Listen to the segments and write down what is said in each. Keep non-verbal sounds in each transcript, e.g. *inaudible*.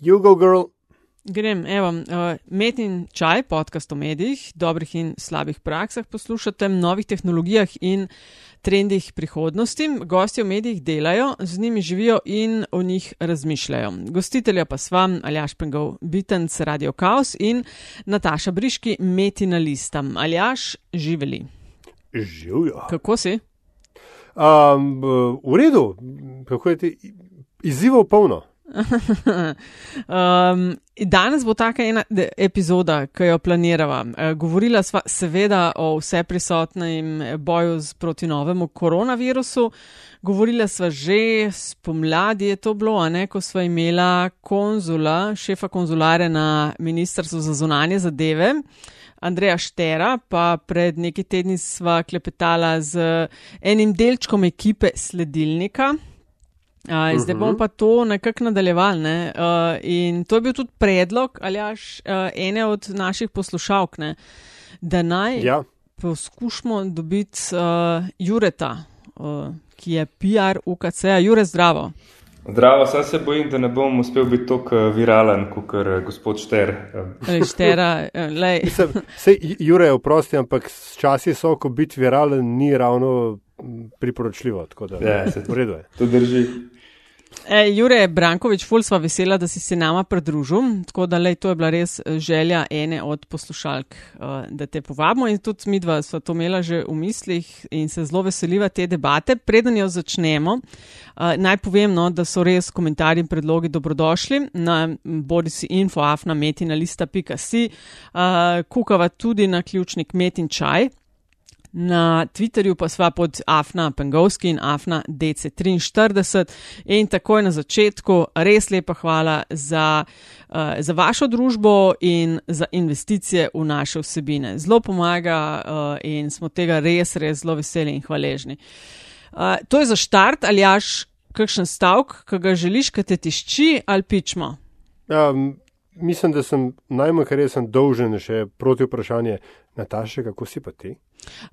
Jugo Girl. Grem, evo, uh, Met in čaj, podcast o medijih, dobrih in slabih praksah, poslušate, novih tehnologijah in trendih prihodnosti. Gosti v medijih delajo, z njimi živijo in o njih razmišljajo. Gostitelja pa sva Aljaš Pengov, Bitenc Radio Chaos in Nataša Briški, Metina Lista. Aljaš, živeli. Živijo. Kako si? Um, v redu, kako je ti izzivov polno. Um, danes bo taka ena epizoda, ki jo planirava. Uh, govorila sva seveda o vse prisotnem boju proti novemu koronavirusu. Govorila sva že spomladi, je to bilo, ne, ko sva imela konzula, šefa konzulare na Ministrstvu za zunanje zadeve. Andreja Štera, pa pred nekaj tedni sva klepetala z enim delčkom ekipe sledilnika, Uh, zdaj bomo pa to nekako nadaljevali. Ne? Uh, in to je bil tudi predlog, ali až uh, ene od naših poslušalk, ne? da naj Ja. poskušamo dobiti uh, Jureta, uh, ki je PR UKC. Jure, zdravo. Zdravo, sam se bojim, da ne bom uspel biti tako viralen, kot je gospod Šter. Lej, štera, eh, lej. *laughs* Mislim, Sej, Jure, oprosti, ampak časi so, ko biti viralen ni ravno priporočljivo. tako Da, Ja, se v redu je. To drži. E, Jure Brankovič, ful sva vesela, da si se nama pridružil. Tako da lej, to je bila res eh, želja ene od poslušalk, uh, da te povabimo in tudi mi dva sva to imela že v mislih in se zelo veseliva te debate. Preden jo začnemo, uh, naj povem, no, da so res komentarji in predlogi dobrodošli na bodi si info afna metina lista.si, kukava tudi na ključnik metin čaj. Na Twitterju pa sva pod Afna Pengovski in Afna DC43 in takoj na začetku res lepa hvala za, uh, za vašo družbo in za investicije v naše vsebine. Zelo pomaga uh, in smo tega res, res zelo veseli in hvaležni. Uh, to je za štart, ali jaš kakšen stavek, ki ga želiš, ki te tišči ali pičmo. Um, mislim, da sem najmanj, kar jaz sem dolžen, še proti vprašanje, Nataša, kako si pa ti?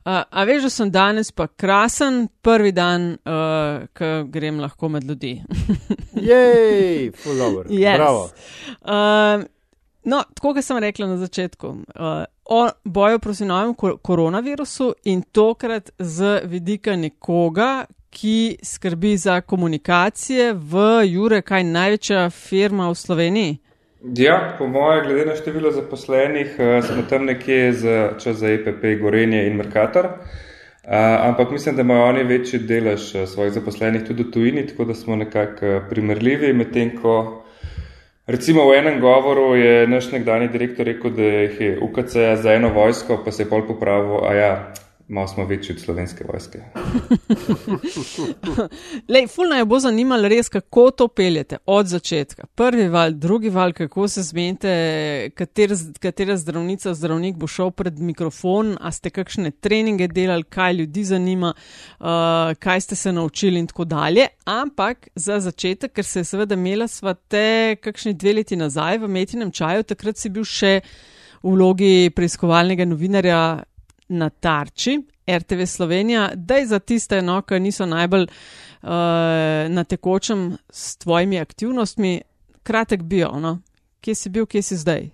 Uh, a veš, da sem danes pa krasen, prvi dan, uh, ko grem lahko med ljudi. *laughs* Jej, full dobro. Yes. Bravo. Uh, no, tako kot sem rekla na začetku, uh, o boju proti novemu kor koronavirusu in tokrat z vidika nekoga, ki skrbi za komunikacije v Jure, kaj največja firma v Sloveniji. Ja, po mojem, glede na število zaposlenih, eh, smo *clears throat* tam nekje za, čas za EPP, Gorenje in Merkator. Uh, ampak mislim, da imajo oni večji delež eh, svojih zaposlenih tudi v tujini, tako da smo nekako eh, primerljivi. Medtem ko recimo v enem govoru je naš nekdani direktor rekel, da jih je UKC za eno vojsko, pa se je pol popravil, a ja, malo smo večji od slovenske vojske. *laughs* Lej, fulno je bo zanimalo res, kako to peljete od začetka. Prvi val, drugi val, kako se zmenite, kater, katera zdravnica, zdravnik bo šel pred mikrofon, a ste kakšne treninge delali, kaj ljudi zanima, uh, kaj ste se naučili in tako dalje. Ampak za začetek, ker se je seveda imela sva te kakšni dve leti nazaj v metinem čaju, takrat si bil še v vlogi preiskovalnega novinarja na tarči RTV Slovenija, da je za tiste, no, ki niso najbolj uh, na tekočem s tvojimi aktivnostmi, kratek bio, no? kje si bil, kje si zdaj.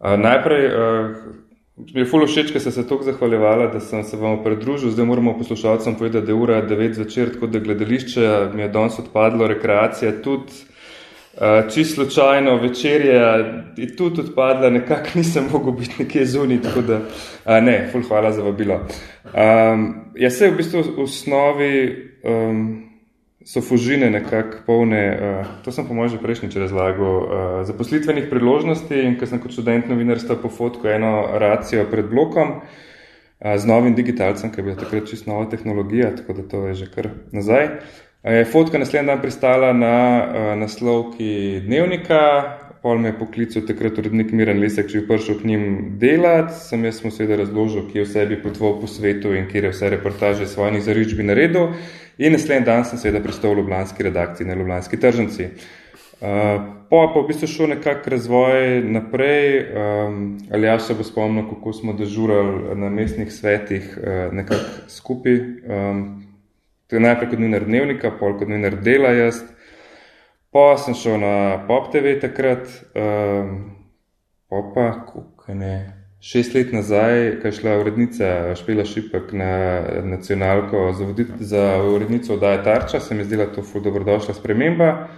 Uh, najprej uh, mi je fulo všeč, ker ste se tako zahvaljevala, da sem se vam pridružil. Zdaj moramo poslušalcem povedati, da je ura 9 zvečer, tako da gledališče mi je danes odpadlo, rekreacija tudi. Uh, Čisto slučajno večerja je tudi odpadla, nekako *laughs* nisem mogel biti nekje zunaj, tako da uh, ne, ful hvala za vabilo. Um, jaz se v bistvu v osnovi um, so fužine nekako polne, uh, to sem po mojem že prejšnjič razlagal, uh, zaposlitvenih priložnosti in ker sem kot študent novinarstva po fotku eno racijo pred blokom uh, z novim digitalcem, ki je bila takrat čisto nova tehnologija, tako da to je že kar nazaj. Je fotka naslednji dan pristala na uh, naslovki dnevnika, pol me je poklical takrat urednik Miren Lesek, če je prišel k njim delati, sem jaz mu seveda razložil, kje vse bi potoval po svetu in kje je vse reportaže svojih zaričbi naredil. In naslednji dan sem seveda pristal v Ljubljanski redakciji na Ljubljanski tržnici. Uh, po pa v bistvu šel nekak razvoj naprej, um, ali jaz se bo spomnil, kako smo dežurali na mestnih svetih uh, nekako skupaj. Um, To je najprej kot novinar dnevnika, pol kot novinar dela jaz, Pa sem šel na Pop TV takrat, um, pa kako ne. Šest let nazaj, ko je šla urednica Špela Šipek na nacionalko za, vodit, za urednico oddaje Tarča, se mi je zdela to dobrodošla sprememba.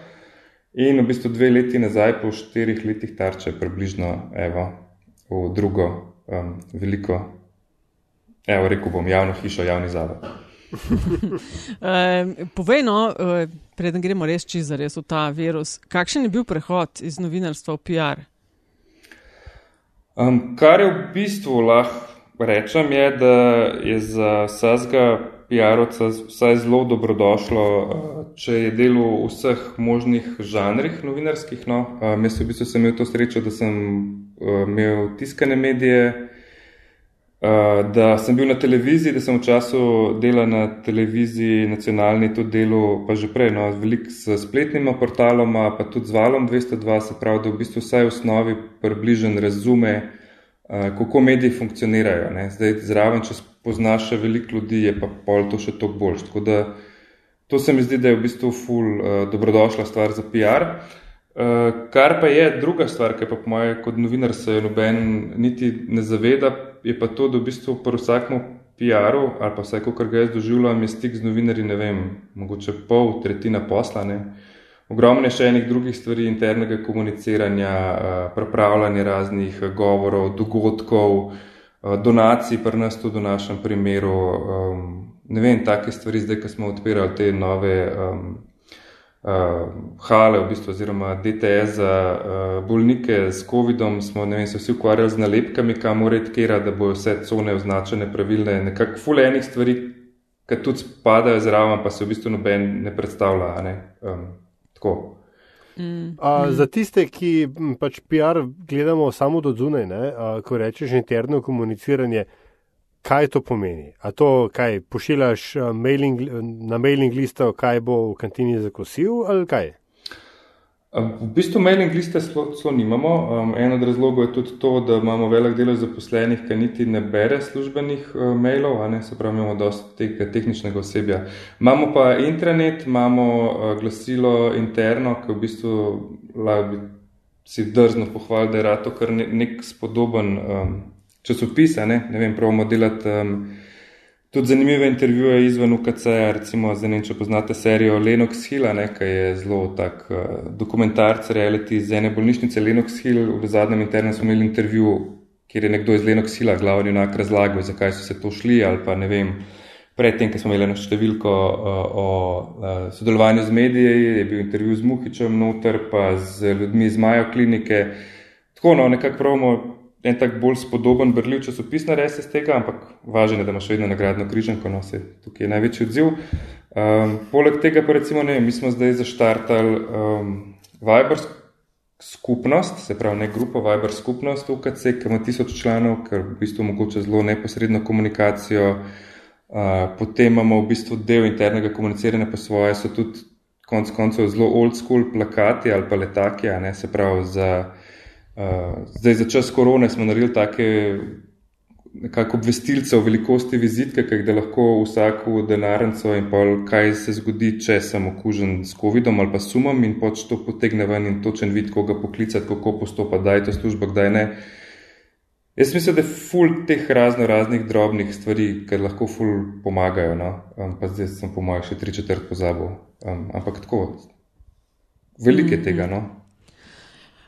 In v bistvu dve leti nazaj, po štirih letih Tarča, približno evo, v drugo um, veliko, evo rekel bom, javno hišo, javni zavod. Povej, no, eh, preden gremo res čez res v ta virus, kakšen je bil prehod iz novinarstva v PR? Um, kar je v bistvu lahko rečem, je, da je za vsega PR-ovca vsaj zelo dobrodošlo, uh, če je delo v vseh možnih žanrih novinarskih. No. Um, jaz v bistvu sem imel to srečo, da sem uh, imel tiskane medije. Eh, da sem bil na televiziji, da sem v času dela na televiziji nacionalni tudi delal, pa že prej, no, veliko s spletnima portaloma, pa tudi z valom 202, se pravi, da v bistvu vsaj v osnovi približen razume, uh, kako mediji funkcionirajo. Ne. Zdaj zraven, če spoznaš še veliko ljudi, je pa pol to še toliko boljš. Tako da to se mi zdi, da je v bistvu ful uh, dobrodošla stvar za PR. Uh, kar pa je druga stvar, ki pa po mojem kot novinar se noben niti ne zaveda, je pa to, da v bistvu pri vsakem PR-u ali pa vsaj, kar ga jaz doživljam, je stik z novinarji, ne vem, mogoče pol, tretjina poslane. Ogromno je še enih drugih stvari, internega komuniciranja, pripravljanja raznih govorov, dogodkov, donacij, pri nas tudi v našem primeru. Ne vem, take stvari, zdaj, ko smo odpirali te nove uh, hale, v bistvu, oziroma DTS za uh, bolnike s COVID-om, smo vem, se vsi ukvarjali z nalepkami, kam mora tkera, da bojo vse cone označene pravilne, nekako fulejnih stvari, ki tudi spadajo zraven, pa se v bistvu noben ne predstavlja. Ne? Um, tako. Mm. A, za tiste, ki pač PR gledamo samo do zunaj, ko rečeš interno komuniciranje, kaj to pomeni? A to, kaj pošiljaš eh, mailing, na mailing listo, kaj bo v kantini zakosil ali kaj? V bistvu mailing liste zelo nimamo. Um, en od razlogov je tudi to, da imamo velik del zaposlenih, ki niti ne bere službenih uh, mailov, ne, se pravi, imamo dosta tega tehničnega osebja. Imamo pa intranet, imamo uh, glasilo interno, ki v bistvu bi si drzno pohvalil, da je rato kar nek spodoben um, časopise, ne, ne vem, pravimo delati um, tudi zanimive intervjuje izven UKC, recimo, vem, če poznate serijo Lenox Hill, ki je zelo tak uh, dokumentarc, reality iz ene bolnišnice Lenox Hill. V zadnjem internem smo imeli intervju, kjer je nekdo iz Lenox Hilla, glavni junak, razlagal, zakaj so se to šli ali pa ne vem. Predtem, ko smo imeli eno številko uh, o uh, sodelovanju z mediji, je bil intervju z Muhičem noter, pa z ljudmi iz Majo klinike. Tako, no, nekako pravimo, en tak bolj spodoben, brljiv časopis naredi iz tega, ampak važno je, da imaš vedno nagradno križanko, no se tukaj je največji odziv. Um, poleg tega pa recimo ne, mi smo zdaj zaštartali um, Viber skupnost, se pravi ne grupo, Viber skupnost UKC, ki ima tisoč članov, ker v bistvu omogoča zelo neposredno komunikacijo. Uh, potem imamo v bistvu del internega komuniciranja po svoje, so tudi konc koncev zelo old school plakati ali pa letaki, ne se pravi za zdaj, za čas korone smo naredili take nekako obvestilce o velikosti vizitke, kaj da lahko vsak v denarnico in pa kaj se zgodi, če sem okužen s COVID-om ali pa sumom in pač to potegne ven in točen vid, koga poklicati, kako postopa, da je to služba, kdaj ne. Jaz mislim, da je ful teh razno raznih drobnih stvari, ki lahko ful pomagajo, no? um, pa zdaj sem po mojem še tri četrt pozabil, um, ampak tako, veliko je tega, no.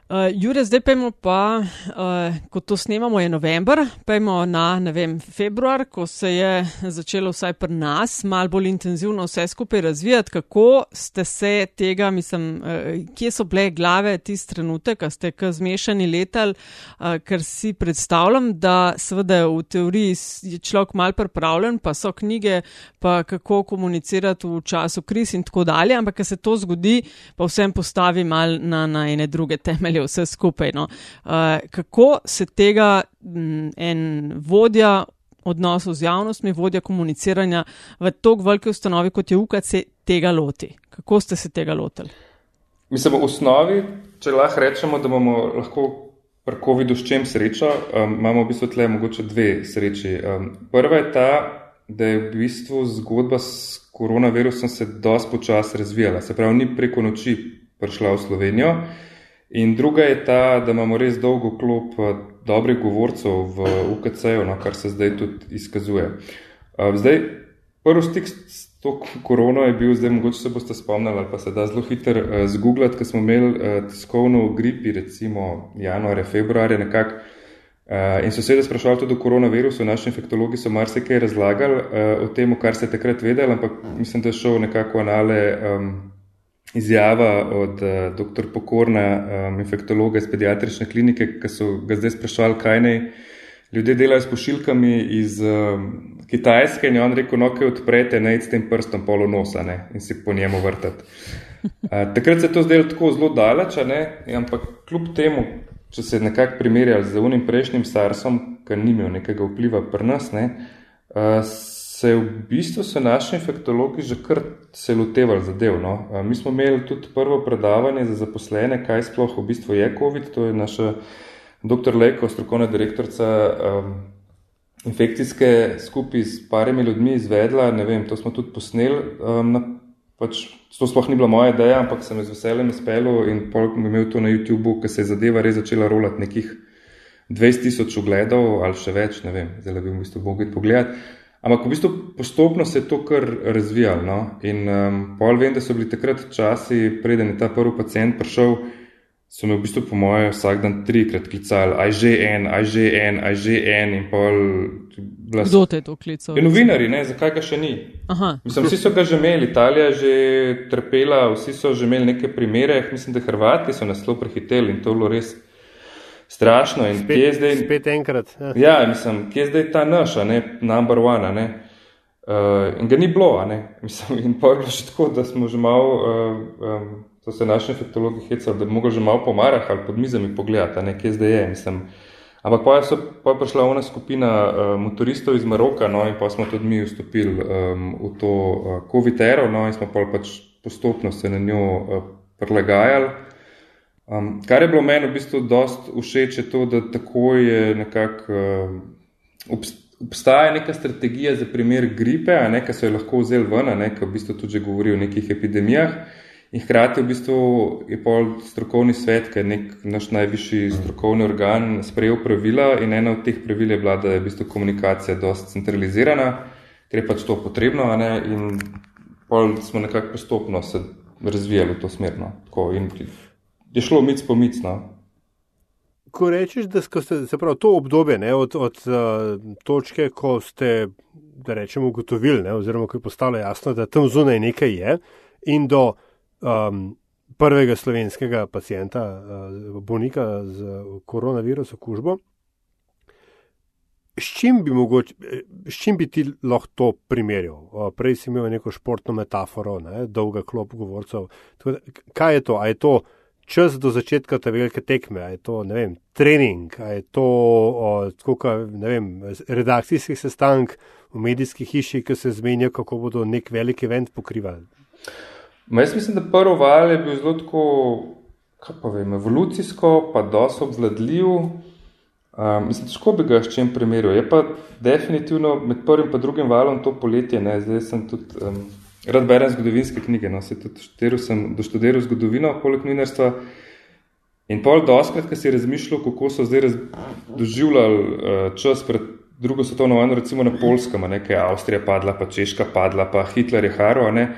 Uh, Jure, zdaj pojmo pa, uh, ko to snemamo, je november, pojmo na vem, februar, ko se je začelo vsaj pri nas malo bolj intenzivno vse skupaj razvijati. Kako ste se tega, mislim, uh, kje so bile glave tisti trenutek, ko ste k zmešani letal, uh, ker si predstavljam, da seveda v teoriji je človek mal pripravljen, pa so knjige, pa kako komunicirati v času kriz in tako dalje, ampak ker se to zgodi, pa vsem postavi mal na, na ene druge temelje je vse skupaj. No. Uh, kako se tega m, en vodja odnosov z javnostmi, vodja komuniciranja v tako veliki ustanovi, kot je UKC, tega loti? Kako ste se tega lotili? Mislim, v osnovi, če lahko rečemo, da bomo lahko pri COVID-u s čem srečo, um, imamo v bistvu tle mogoče dve sreči. Um, prva je ta, da je v bistvu zgodba s koronavirusom se dosti počasi razvijala. Se pravi, ni preko noči prišla v Slovenijo. In druga je ta, da imamo res dolgo klop dobrih govorcev v UKC-ju, no, kar se zdaj tudi izkazuje. Zdaj, prvi stik s to korono je bil, zdaj mogoče se boste spomnili, pa se da zelo hitro uh, zgooglati, ker smo imeli uh, tiskovno gripi, recimo januarja, februarja nekako. Uh, in so se sprašvali tudi o koronavirusu, naši infektologi so marsikaj razlagali uh, o tem, kar se takrat vedeli, ampak mislim, da je šel nekako anale um, izjava od uh, dr. Pokorna, um, infektologa iz pediatrične klinike, ki so ga zdaj sprašvali, kaj naj ljudje delajo s pošiljkami iz um, Kitajske in je on rekel, no, kaj odprete, ne s tem prstom polo nosa ne, in si po njemu vrtati. Uh, takrat se je to zdelo tako zelo daleč, ampak kljub temu, če se nekako primerjali z unim prejšnjim starsom, ki ni imel nekega vpliva pri nas, ne, uh, se v bistvu so naši infektologi že kar se lotevali zadev. No. Mi smo imeli tudi prvo predavanje za zaposlene, kaj sploh v bistvu je COVID, to je naša dr. Leko, strokovna direktorica. Um, infekcijske skupaj s parimi ljudmi izvedla. Vem, to smo tudi posneli. Um, na, pač, to sploh ni bila moja ideja, ampak sem z veseljem izpeljal in imel to na YouTubu, ker se je zadeva res začela rolati nekih 20 tisoč ogledov ali še več, ne vem, zdaj bi v bistvu mogli pogledati. Ampak v bistvu postopno se je to kar razvijalo. No? In um, pol vem, da so bili takrat časi, preden je ta prvi pacijent prišel so me v bistvu, po mojem, vsak dan trikrat klicali, aj že en, aj že en, aj že en. Pol, blas... Kdo te je to klical? Je novinari, ne, zakaj ga še ni? Aha. Mislim, vsi so ga že imeli, Italija je že trpela, vsi so že imeli neke primere, mislim, da Hrvati so nas zelo prehiteli in to bilo res. Strašno in spet, kje je zdaj? Spet enkrat. Ja, ja mislim, kje je zdaj ta naša, ne, number one, ne. Uh, in ga ni bilo, ne. *laughs* Mislim, in pa je bilo še tako, da smo že malo uh, um, so se naši infektologi hecali, da bi mogli že malo po marah ali pod mizami pogledati, nekje zdaj je. Mislim. Ampak pa je, so, pa je prišla ona skupina uh, motoristov iz Maroka, no in pa smo tudi mi vstopili um, v to uh, COVID-ero, no in smo pa pač postopno se na njo uh, prilagajali. Um, kar je bilo meni v bistvu dost všeč, je to, da tako je nekako uh, obstaja neka strategija za primer gripe, a ne, ki so jo lahko vzeli ven, a ne, ki v bistvu tudi že govori o nekih epidemijah. In hkrati v bistvu je pol strokovni svet, ki je nek naš najvišji strokovni organ, sprejel pravila in ena od teh pravil je bila, da je v bistvu komunikacija dosti centralizirana, ker je pač to potrebno, in pol smo nekako postopno se razvijali v to smer. No. Je šlo mic po mic. No. Ko rečeš, da ste se prav to obdobje ne, od, od uh, točke, ko ste, da rečemo, ugotovili, ne, oziroma ko je postalo jasno, da tam zunaj nekaj je, in do um, prvega slovenskega pacijenta, uh, bolnika z koronavirusom, okužbo. S čim, bi mogoče, s čim bi ti lahko to primerjal? Prej si imel neko športno metaforo, ne, dolga klop govorcev. Kaj je to? A je to čas do začetka te velike tekme, a je to vem, trening, a je to uh, ne vem, redakcijski sestank v medijski hiši, ki se zmenijo, kako bodo nek velik event pokrivali? Ma jaz mislim, da prvi val je bil zelo tako, kaj pa vem, evolucijsko, pa dosto obvladljiv. Um, mislim, težko bi ga s čim primerjal. Je pa definitivno med prvim in drugim valom to poletje. Ne? Zdaj sem tudi um, rad berem zgodovinske knjige, no? se tudi študiral sem doštudiral zgodovino poleg minarstva. In pol doskrat, ko si razmišljal, kako so zdaj doživljali uh, čas pred drugo svetovno vojno, recimo na Polskem, nekaj Avstrija padla, pa Češka padla, pa Hitler je haro, ne?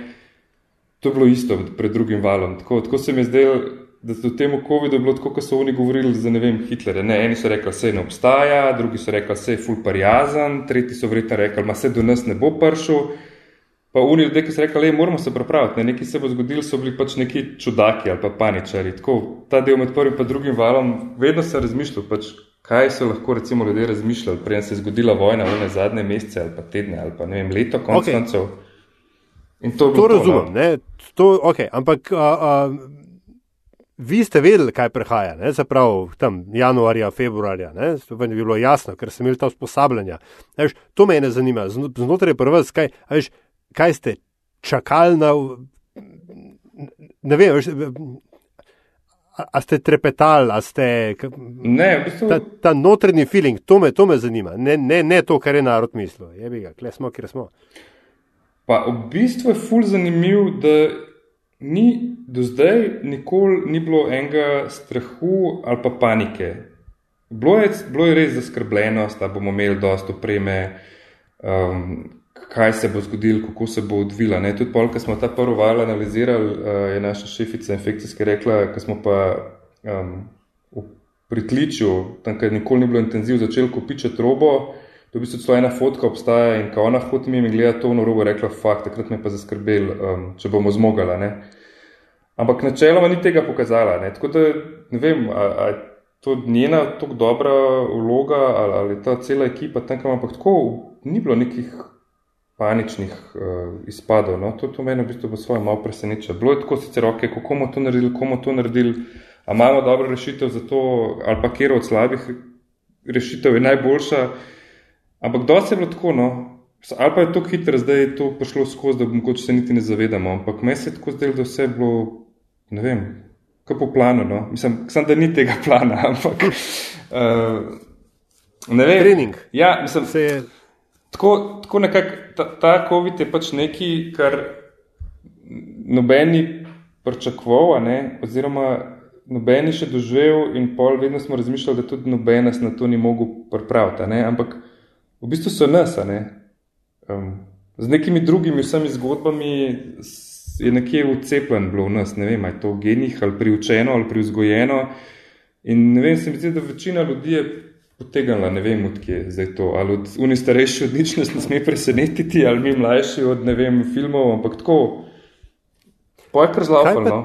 to je bilo isto pred drugim valom. Tako, tako se mi je zdelo, da v tem COVID-u bilo tako, kot so oni govorili za ne vem, Hitlere. Ne, eni so rekli, se ne obstaja, drugi so rekli, se je ful parjazen, tretji so verjetno rekli, da se do nas ne bo pršel. Pa oni ljudje, ki so rekli, da moramo se pripraviti, ne, nekaj se bo zgodilo, so bili pač neki čudaki ali pa paničari. Tako, ta del med prvim in drugim valom, vedno sem razmišljal, pač, kaj so lahko recimo ljudje razmišljali, preden se je zgodila vojna v zadnje mesece ali pa tedne ali pa ne vem, leto konc okay. koncev. To, to razumem, to, ne? To, okay. ampak a, a, vi ste vedeli, kaj prihaja, ne? se pravi tam januarja, februarja, ne bi bilo jasno, ker sem imel ta usposabljanja. Veš, to me ne zanima, znotraj prva, kaj, veš, kaj ste čakali na. Ne vem, veš, a ste trepetali, a ste. Ne, v bistvu... ta, ta notranji feeling, to me, to me zanima, ne, ne, ne to, kar je narod mislil. Je bi ga, kle smo, kjer smo. Pa v bistvu je ful zanimiv, da ni do zdaj nikoli ni bilo enega strahu ali pa panike. Bilo je, bilo je res zaskrbljenost, da bomo imeli dosto opreme, um, kaj se bo zgodilo, kako se bo odvila. Ne? Tudi pol, ko smo ta prvi val analizirali, uh, je naša šefica infekcijske rekla, ko smo pa um, v pritličju, tam, kjer nikoli ni bilo intenziv, začeli kopičati robo, to bi se celo ena fotka obstaja in ko ona hodi mi in gleda to v robo, rekla, fakt, takrat me pa zaskrbel, um, če bomo zmogala. Ne? Ampak načeloma ni tega pokazala. Ne? Tako da ne vem, ali je to njena tako dobra vloga ali, ali ta cela ekipa tam, ampak tako ni bilo nekih paničnih uh, izpadov. No? To, to meni v bistvu v svojem malo preseneča. Bilo je tako sicer ok, kako bomo to naredili, komu to naredili, a imamo dobro rešitev za to, ali pa kjer od slabih rešitev je najboljša. Ampak dosti je bilo tako, no. ali pa je to hitro, zdaj je to prišlo skozi, da mogoče se niti ne zavedamo. Ampak meni se je tako zdelo, da vse je bilo, ne vem, kako po planu. No. Mislim, sem, da ni tega plana, *laughs* ampak uh, ne vem. Trening. Ja, mislim, se je. Tako, tako nekako ta, ta COVID je pač nekaj, kar nobeni pričakoval, oziroma nobeni še doživel, in pol vedno smo razmišljali, da tudi noben nas na to ni mogel pripraviti. Ampak v bistvu so nas. Ne? Um, z nekimi drugimi vsemi zgodbami je nekje vcepljen bilo v nas, ne vem, je to v genih ali priučeno ali privzgojeno. In ne vem, se mi zdi, da večina ljudi je potegnila, ne vem, odkje je zdaj to. Ali od oni starejši od nič nas ne sme presenetiti, ali mi mlajši od ne vem, filmov, ampak tako. Pojkar zlafalno.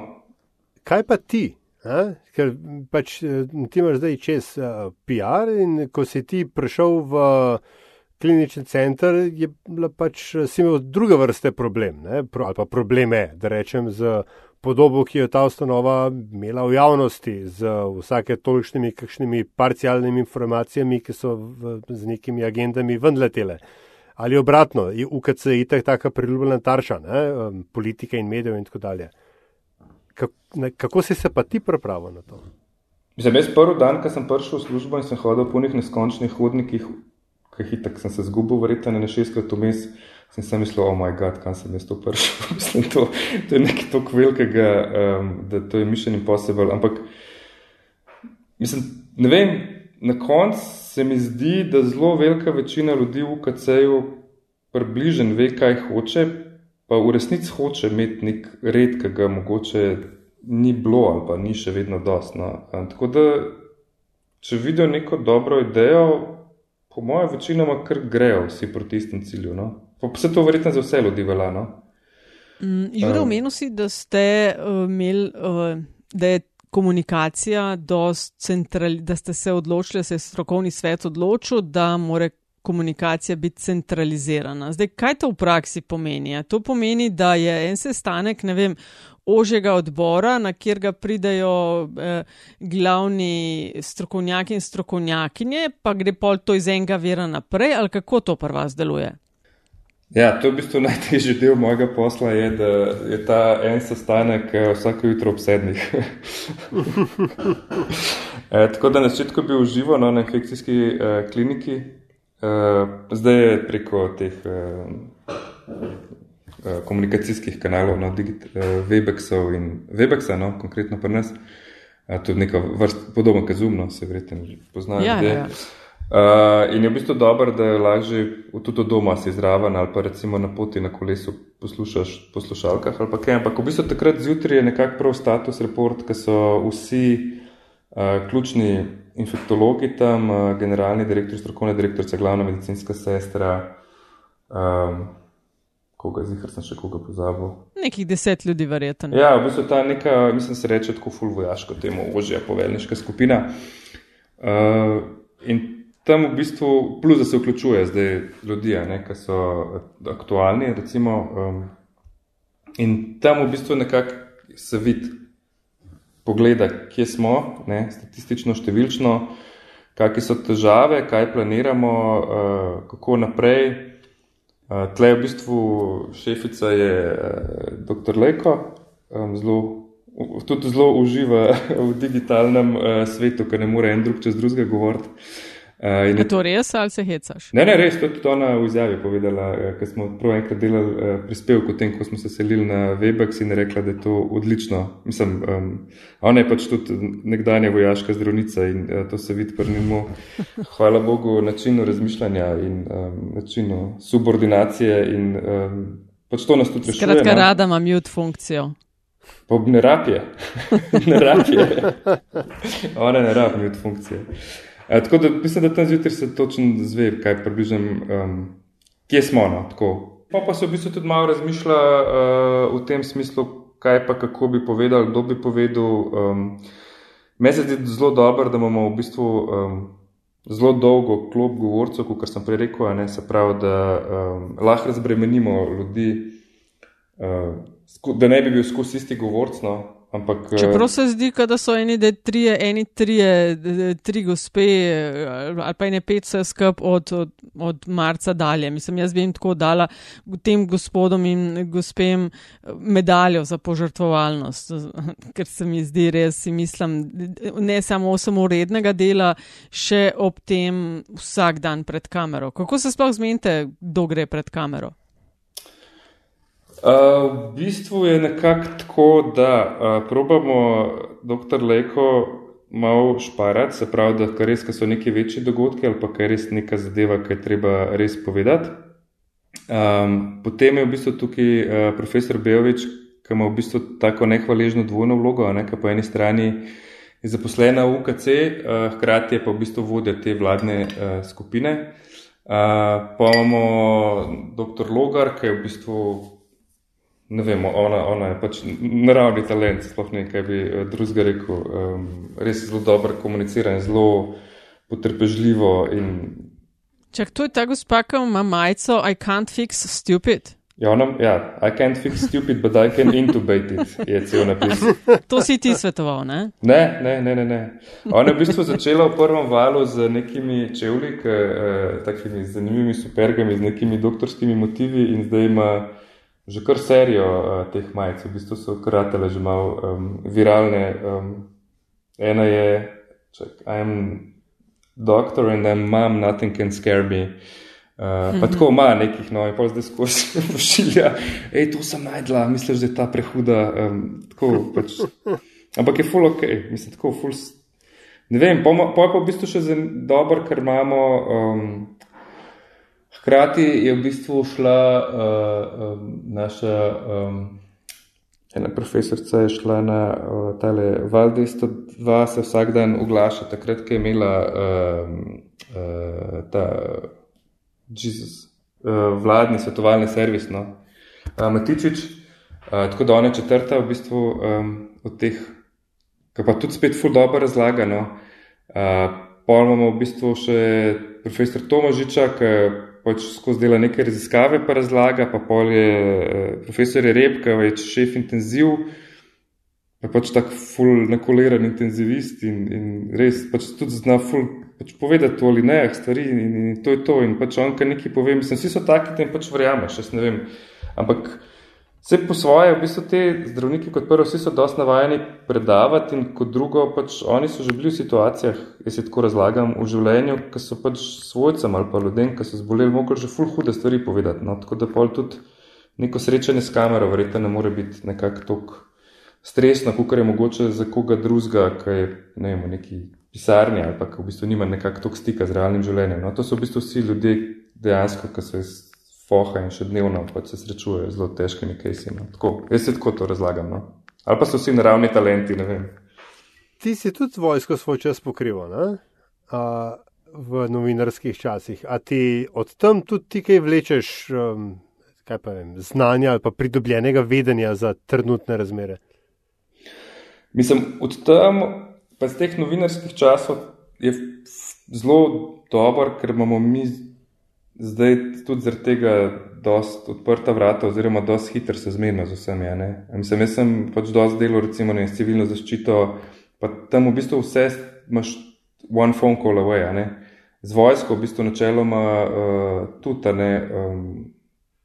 Kaj pa ti? A? Ker pač eh, ti imaš zdaj čez uh, eh, PR in ko si ti prišel v uh, klinični center, je bila pač si imel druge vrste problem, ne? ali pa probleme, da rečem, z podobo, ki jo ta ustanova imela v javnosti, z vsake tolikšnimi kakšnimi parcialnimi informacijami, ki so v, z nekimi agendami vendletele. Ali obratno, UKC je itak taka priljubljena tarča, ne? politike in medijev in tako dalje. Kako si se pa ti pripravil na to? Že jaz prvi dan, ko sem prišel v službo in sem hodil po njih neskončnih hodnikih, kaj hitek sem se zgubil, verjetno ne šestkrat vmes, sem si mislil, oh moj bog, kam sem jaz to prišel. *laughs* Mislim, to, to je nekaj tako velikega, um, da to je mission impossible. Ampak, mislim, ne vem, na koncu se mi zdi, da zelo velika večina ljudi v UKC-ju približen ve, kaj hoče, pa v resnici hoče imeti nek red, ki ga mogoče ni bilo ali pa ni še vedno dost. No. Tako da, če vidijo neko dobro idejo, po mojem, večinoma kar grejo vsi proti istem cilju. No? Vse to verjetno za vse ljudi velja. No? Mm, Jure, um, omenil si, da ste uh, imeli, uh, da je komunikacija dost centrali, da ste se odločili, da se je strokovni svet odločil, da more komunikacija biti centralizirana. Zdaj, kaj to v praksi pomeni? To pomeni, da je en sestanek, ne vem, ožjega odbora, na kjer ga pridajo eh, glavni strokovnjaki in strokovnjakinje, pa gre pol to iz enega vira naprej, ali kako to pri vas deluje? Ja, to je v bistvu *laughs* najtežji del mojega posla, je, da je ta en sestanek eh, vsako jutro ob sedmih. *laughs* e, tako da na začetku bi užival no, na infekcijski eh, kliniki, eh, zdaj je preko teh. Eh, Eh, komunikacijskih kanalov, no, eh, Webeksov in Webexa, no, konkretno pri nas, uh, tudi neka vrsta podobna kazumno, se verjetno poznajo. Ja, ja. Uh, in je v bistvu dobro, da je lažje tudi doma si zraven ali pa recimo na poti na kolesu poslušaš poslušalkah ali pa kaj. Ampak v bistvu takrat zjutraj je nekako prav status report, ker so vsi uh, ključni infektologi tam, uh, generalni direktor, strokovna direktorica, glavna medicinska sestra, um, koga zihar sem še koga pozabil. Nekih deset ljudi, verjetno. Ja, v bistvu ta neka, mislim, se reče tako full vojaško temu, ožja poveljniška skupina. Uh, in tam v bistvu, plus da se vključuje zdaj ljudi, ki so aktualni, recimo, um, in tam v bistvu nekako se vidi, pogleda, kje smo, ne, statistično, številčno, kakšne so težave, kaj planiramo, uh, kako naprej. Tle je v bistvu šefica je dr. Leko, zelo, tudi zelo uživa *laughs* v digitalnem svetu, ker ne more en drug čez drugega govoriti. Uh, je to res ali se hecaš? Ne, ne, res, to je tudi ona v izjavi povedala, uh, ker smo prav enkrat delali uh, prispevek o tem, ko smo se selili na Webex in rekla, da je to odlično. Mislim, um, ona je pač tudi nekdanja vojaška zdravnica in uh, to se vidi pri njemu. Hvala Bogu, načinu razmišljanja in um, načinu subordinacije in um, pač to nas tudi rešuje. Skratka, rada ima mute funkcijo. Pa ne rabje. *laughs* ne rabje. ona ne rabi mute funkcije. E, tako da mislim, da tam zjutraj se točno zve, kaj približno, um, kje smo. No, pa pa se v bistvu tudi malo razmišlja uh, v tem smislu, kaj pa kako bi povedal, kdo bi povedal. Um, Meni se zdi zelo dobro, da imamo v bistvu um, zelo dolgo klop govorcev, kot sem prej rekel, ne, se pravi, da um, lahko razbremenimo ljudi, uh, da ne bi bil skozi isti govorc. No, Ampak, eh, Čeprav se zdi, da so eni, da trije, eni trije, tri gospe ali pa ene pet vse skup od, od, od marca dalje. Mislim, jaz bi jim tako dala tem gospodom in gospem medaljo za požrtvovalnost, *laughs* ker se mi zdi res, mislim, ne samo samorednega dela, še ob tem vsak dan pred kamero. Kako se sploh zmenite, kdo gre pred kamero? V bistvu je nekako tako, da uh, probamo dr. Leko malo šparati, se pravi, da kar res, ko so neki večji dogodki ali pa kar res neka zadeva, ki je treba res povedati. Um, potem je v bistvu tukaj uh, profesor Bejovič, ki ima v bistvu tako nehvaležno dvojno vlogo, ne, ki po eni strani je zaposlena v UKC, uh, hkrati je pa v bistvu vodja te vladne uh, skupine. Uh, pa imamo dr. Logar, ki je v bistvu ne vem, ona, ona je pač naravni talent, sploh ne kaj bi eh, drugega rekel. Um, res je zelo dobro komunicirati, zelo potrpežljivo. In... Čak, to je ta gospa, ki ima majico I can't fix stupid. Ja, ona, ja, I can't fix stupid, but I can intubate it, je cel napis. *laughs* To si ti svetoval, ne? Ne, ne, ne, ne. ne. Ona je v bistvu začela v prvem valu z nekimi čevlji, eh, takimi zanimivimi supergami, z nekimi doktorskimi motivi in zdaj ima že kar serijo uh, teh majic, v bistvu so karatele že malo um, viralne. Um, ena je, čak, I am doctor and I'm mom, nothing can scare me. Uh, pa tako ima nekih, no, in pa zdaj skozi *laughs* pošilja, hej, to sem najdla, misliš, da je ta prehuda. Um, tako, pač. Ampak je full ok, mislim, tako full. Ne vem, pa je pa v bistvu še dobro, ker imamo. Um, Hkrati je v bistvu šla uh, um, naša um, ena profesorica, je šla na uh, tale Valde 102, se vsak dan oglaša, takrat, ko je imela uh, uh, ta Jesus, uh, vladni svetovalni servis, no, uh, Matičič, uh, tako da ona je četrta v bistvu um, od teh, ki pa tudi spet ful dobro razlaga, no, uh, pa imamo v bistvu še profesor Tomažiča, ki pač skozi dela neke raziskave, pa razlaga, pa pol je eh, profesor Repka, več šef intenziv, pa pač tak full nakoliran intenzivist in, in res pač tudi zna full pač povedati to ali ne, stvari in, in, in to je to. In pač on, kar nekaj pove, mislim, vsi so taki, da jim pač verjameš, jaz ne vem. Ampak Vse po svoje, v bistvu te zdravniki, kot prvo, vsi so dosti navajeni predavati, in kot drugo, pač oni so že bili v situacijah, jaz se tako razlagam, v življenju, ki so pač svojcem ali pa ljudem, ki so zboleli, mogli že ful hude stvari povedati. No? Tako da pol tudi neko srečanje s kamero, verjetno ne more biti nekako tako stresno, kot je mogoče za koga drugega, ki je ne vem, v neki pisarni ali pa ki v bistvu nima nekako toliko stika z realnim življenjem. No? To so v bistvu vsi ljudje dejansko, ki so iz foha in še dnevno pač se srečujejo z zelo težkimi kajsi. No. Tako, jaz se tako to razlagam. No. Ali pa so vsi naravni talenti, ne vem. Ti si tudi vojsko svoj čas pokrival v novinarskih časih. A ti od tam tudi ti kaj vlečeš, um, kaj pa vem, znanja ali pa pridobljenega vedenja za trenutne razmere? Mislim, od tam, pa z teh novinarskih časov je zelo dobro, ker imamo mi zdaj tudi zaradi tega dosti odprta vrata, oziroma dosti hitro se zmedno z vsemi. Mislim, jaz sem pač dosti delal, recimo, ne, s civilno zaščito, pa tam v bistvu vse imaš one phone call away. Z vojsko, v bistvu, načeloma uh, tudi. Ne, um,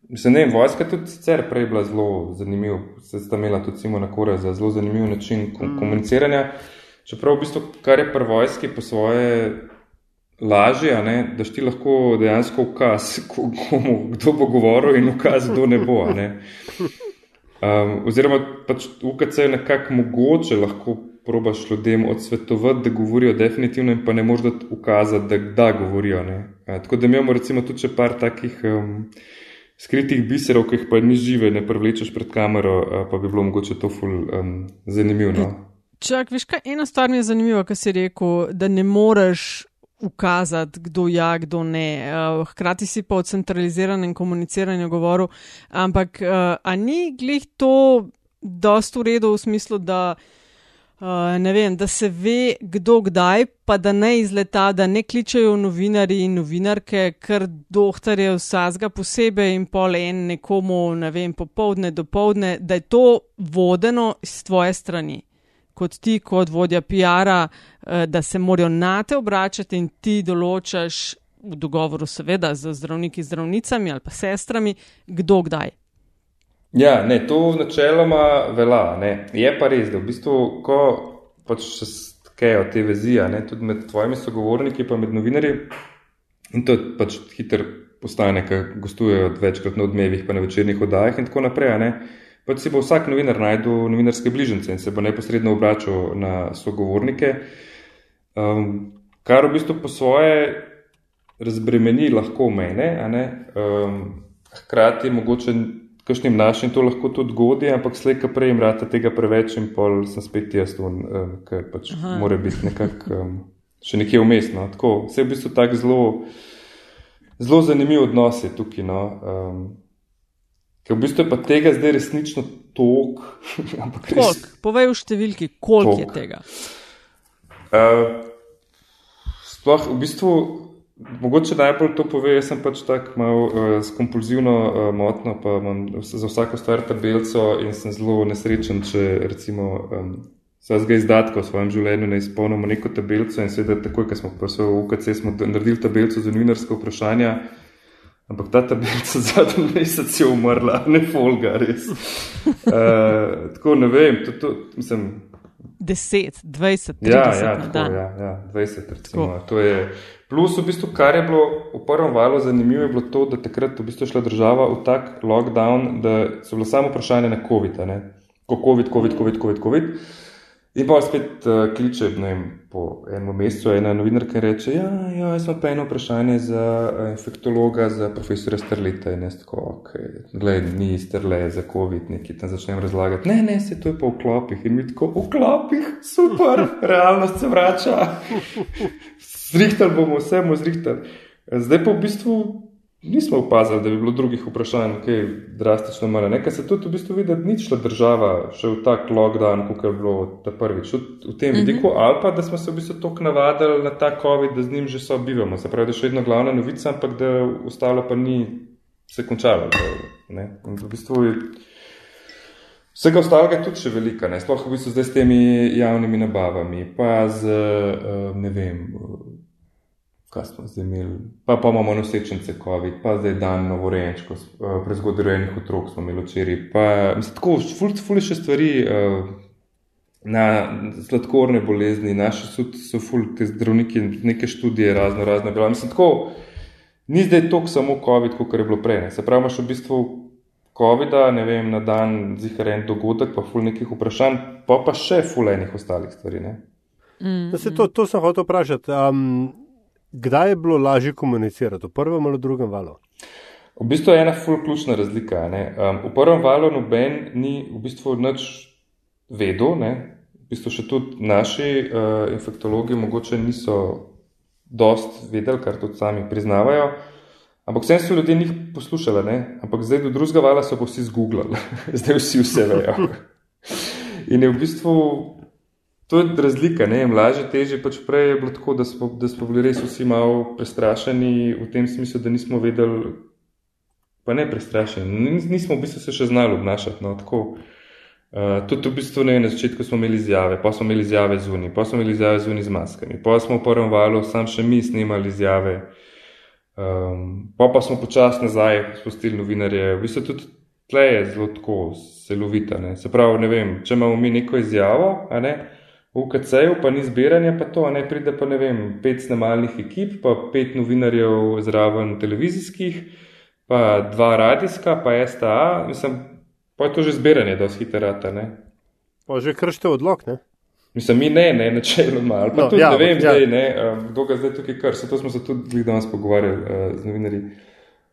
mislim, ne, vojska tudi sicer prej bila zelo zanimiva, se sta imela tudi Simona Kora za zelo zanimiv način mm. komuniciranja. Čeprav, v bistvu, kar je pri vojski po svoje lažje, ne, da ti lahko dejansko ukaz, komu, kdo bo govoril in ukaz, kdo ne bo. Ne. Um, oziroma, pač UKC je nekako mogoče lahko probaš ljudem odsvetovati, da govorijo definitivno in pa ne moreš ukazati, da, da govorijo. Ne. Tako da imamo recimo tudi par takih um, skritih biserov, ki jih pa ni žive, ne prevlečeš pred kamero, pa bi bilo mogoče to ful um, zanimivo. No. Čak, veš kaj, ena stvar mi je zanimiva, kar si rekel, da ne moreš ukazati, kdo ja, kdo ne. Uh, hkrati si pa o centraliziranem komuniciranju govoril, ampak uh, a ni glih to dost v redu v smislu, da, uh, ne vem, da se ve, kdo kdaj, pa da ne izleta, da ne kličejo novinari in novinarke, ker dohtarje vsazga posebej in pol en nekomu, ne vem, popovdne, dopovdne, da je to vodeno z tvoje strani kot ti, kot vodja PR-a, eh, da se morajo na te obračati in ti določaš v dogovoru, seveda, z zdravniki, zdravnicami ali pa sestrami, kdo kdaj. Ja, ne, to načeloma velja. Ne. Je pa res, da v bistvu, ko pač se skejo te vezije, tudi med tvojimi sogovorniki, pa med novinarji, in to pač hiter postane, ker gostujejo večkrat na odmevih, pa na večernih oddajah in tako naprej. Ne pač si bo vsak novinar najdel novinarske bližnjice in se bo neposredno obračal na sogovornike, um, kar v bistvu po svoje razbremeni lahko mene, um, hkrati mogoče kakšnim našim to lahko tudi godi, ampak slej, ki prej jim rata tega preveč in pol sem spet jaz, um, ker pač Aha. mora biti nekako um, še nekje umestno. Tako, vse je v bistvu tako zelo, zelo zanimiv odnos je tukaj. No, um, Ker v bistvu je pa tega zdaj resnično tok. *laughs* Res... Povej v številki, koliko je tega. Uh, sploh v bistvu, mogoče najbolj to pove, jaz sem pač tako malo uh, s kompulzivno uh, motno, pa imam za vsako stvar tabelco in sem zelo nesrečen, če recimo. Um, Vsega izdatka v svojem življenju ne izpolnimo neko tabelico, in seveda, takoj, ko smo pa v UKC, smo naredili tabelico za novinarske vprašanja, Ampak ta tabelica zadnji *laughs* mesec je umrla, ne folga, res. Uh, tako ne vem, to, to, mislim. 10, 20, 30 ja, ja, tako, ja, ja, 20, recimo. To je plus, v bistvu, kar je bilo v prvem valu zanimivo, je bilo to, da takrat v bistvu šla država v tak lockdown, da so bilo samo vprašanje na COVID, ne? ko COVID, COVID, COVID, COVID. COVID. In pa spet uh, kliče vem, po enem mesecu ena novinarka in reče: Ja, ja jaz imam pa eno vprašanje za uh, infektologa, za profesora Strlita. In jaz tako, ok, gledaj, ni strle za COVID, nekaj tam začnem razlagati. Ne, ne, se to je pa v klopih. In mi tako, v klopih, super, *laughs* realnost se vrača. *laughs* Zrihtal bomo, vse bomo zrihtal. Zdaj pa v bistvu nismo opazili, da bi bilo drugih vprašanj, ki je drastično manj. Nekaj se tudi v bistvu vidi, da ni šla država še v tak lockdown, kot je bilo ta prvič. V, v tem mhm. vidiku, uh -huh. ali pa da smo se v bistvu tako navadili na ta COVID, da z njim že sobivamo. Se pravi, da je še vedno glavna novica, ampak da ostalo pa ni se končalo. Da, v bistvu je, Vsega ostalega je tudi še velika, ne? sploh v bistvu zdaj s temi javnimi nabavami, pa z, eh, ne vem, kaj smo zdaj imeli, pa, pa imamo nosečnice COVID, pa zdaj dan novorenčko, uh, prezgodrejenih otrok smo imeli včeraj. Pa mislim, tako, ful, ful še stvari. Uh, Na sladkorne bolezni, naši so, so ful, te zdravniki, neke študije, razno razne. Mislim, tako, ni zdaj to samo COVID, kot je bilo prej. Se pravi, imaš v bistvu COVID, ne vem, na dan ziharen dogodek, pa ful nekih vprašanj, pa pa še ful enih ostalih stvari. Mm -hmm. to, to sem hotel vprašati. Um, Kdaj je bilo lažje komunicirati, v prvem ali drugem valu? V bistvu je ena fulključna razlika. Um, v prvem valu noben ni v bistvu nič vedel, ne? v bistvu še tudi naši uh, infektologi mogoče niso dost vedeli, kar tudi sami priznavajo. Ampak vsem so ljudje njih poslušali, ne? ampak zdaj do drugega vala so pa vsi zgooglali, *laughs* zdaj vsi vse vejo. *laughs* In je v bistvu To je razlika, ne vem, lažje, teže. Pač prej je bilo tako, da smo, da smo bili res vsi malo prestrašeni v tem smislu, da nismo vedeli, pa ne prestrašeni, nismo v bistvu se še znali obnašati. No, uh, tudi v bistvu ne, na začetku smo imeli izjave, pa smo imeli izjave zunaj, pa smo imeli izjave zunaj z maskami, pa smo v prvem valu sam še mi snimali izjave, um, pa pa smo počasi nazaj spustili novinarje. V bistvu tudi tle je zelo tako, celovita. Se pravi, ne vem, če imamo mi neko izjavo, a ne. V UKC-ju pa ni zbiranja, pa to, ne pride pa ne vem, pet snemalnih ekip, pa pet novinarjev zraven televizijskih, pa dva radijska, pa STA, mislim, pa je to že zbiranje, da vzhiterata, ne. Pa že kršte odlog, ne? Mislim, mi ne, ne, načeloma, ali pa No, tudi ja, ne vem, ja. zdaj, ne, um, kdo ga zdaj tukaj se to smo se tudi danes pogovarjali uh, z novinarji.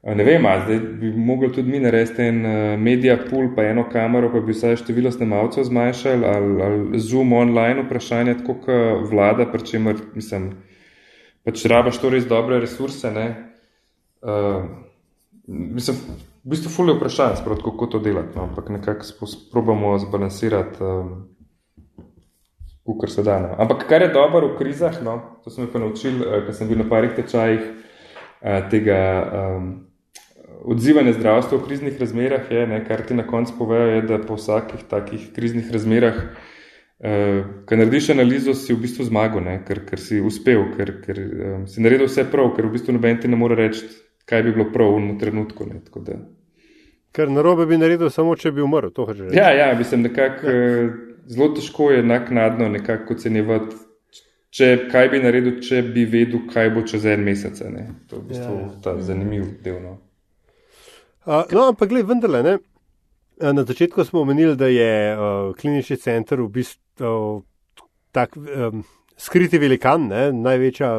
Ne vem, zdaj bi mogli tudi mi narediti en uh, media pool, pa eno kamero, pa bi vsaj število snemalcev zmanjšali, ali, ali zoom online vprašanje, tako kot vlada, pri čemer, mislim, pač rabaš to res dobre resurse, ne. Uh, mislim, v bistvu fulje vprašanj, sprot, kako to delati, no, ampak nekako probamo zbalansirati. Um, kar se da. No. Ampak kar je dobro v krizah, no, to sem pa naučil, eh, ker sem bil na parih tečajih eh, tega um, odzivanja zdravstva v kriznih razmerah, je, ne, kar ti na koncu povejo, je, da po vsakih takih kriznih razmerah, eh, ko narediš analizo, si v bistvu zmagal, ne, ker, ker si uspel, ker, ker um, si naredil vse prav, ker v bistvu noben ti ne more reči, kaj bi bilo prav v trenutku. Ne, tako da. Ker narobe bi naredil samo, če bi umrl. Ja, ja, mislim, nekako eh, zelo težko je naknadno nekako ocenjevati, če, kaj bi naredil, če bi vedel, kaj bo čez en mesec. Ne? To je v bistvu ja, ja. ta zanimiv del. No. Uh, no, ampak gled, vendarle, ne. Na začetku smo omenili, da je uh, klinični center v bistvu uh, tak um, skriti velikan, ne, največja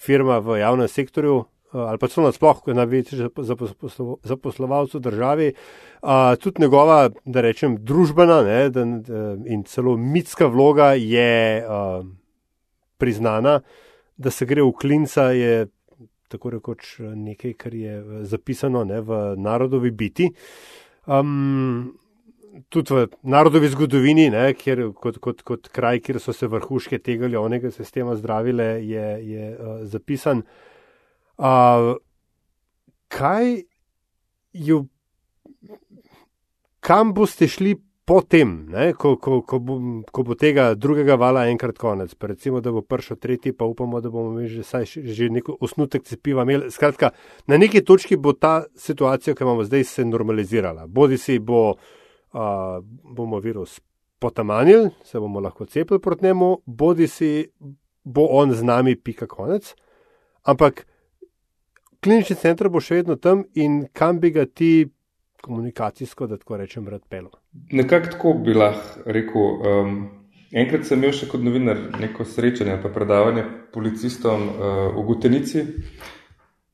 firma v javnem sektorju, uh, ali pa celo nasploh, največji zap- zaposlo- zaposlovalec v državi. Uh, tudi njegova, da rečem, družbena ne, da, in celo mitska vloga je uh, priznana, da se gre v klinca, je tako rekoč nekaj, kar je eh, zapisano ne, v narodovi biti. Um, tudi v narodovi zgodovini, ne, kjer, kot, kot, kot kraj, kjer so se vrhuške tega javnega sistema zdravile, je, je uh, zapisan. Uh, kaj jo, kam boste šli potem, ne, ko, ko, ko, bo, ko bo tega drugega vala enkrat konec? Recimo, da bo prišel tretji, pa upamo, da bomo imeli že, saj, že neko osnutek cepiva. Imeli. Skratka, na neki točki bo ta situacija, ki imamo zdaj, se normalizirala. Bodi si bo, uh, bomo virus potamanili, se bomo lahko cepili proti njemu, bodi si bo on z nami, pika konec. Ampak klinični center bo še vedno tam in kam bi ga ti komunikacijsko, da tako rečem, rad pelo. Nekako tako bi lahko rekel. Um, enkrat sem imel še kot novinar neko srečanje ali predavanje policistom uh, v Gutenici.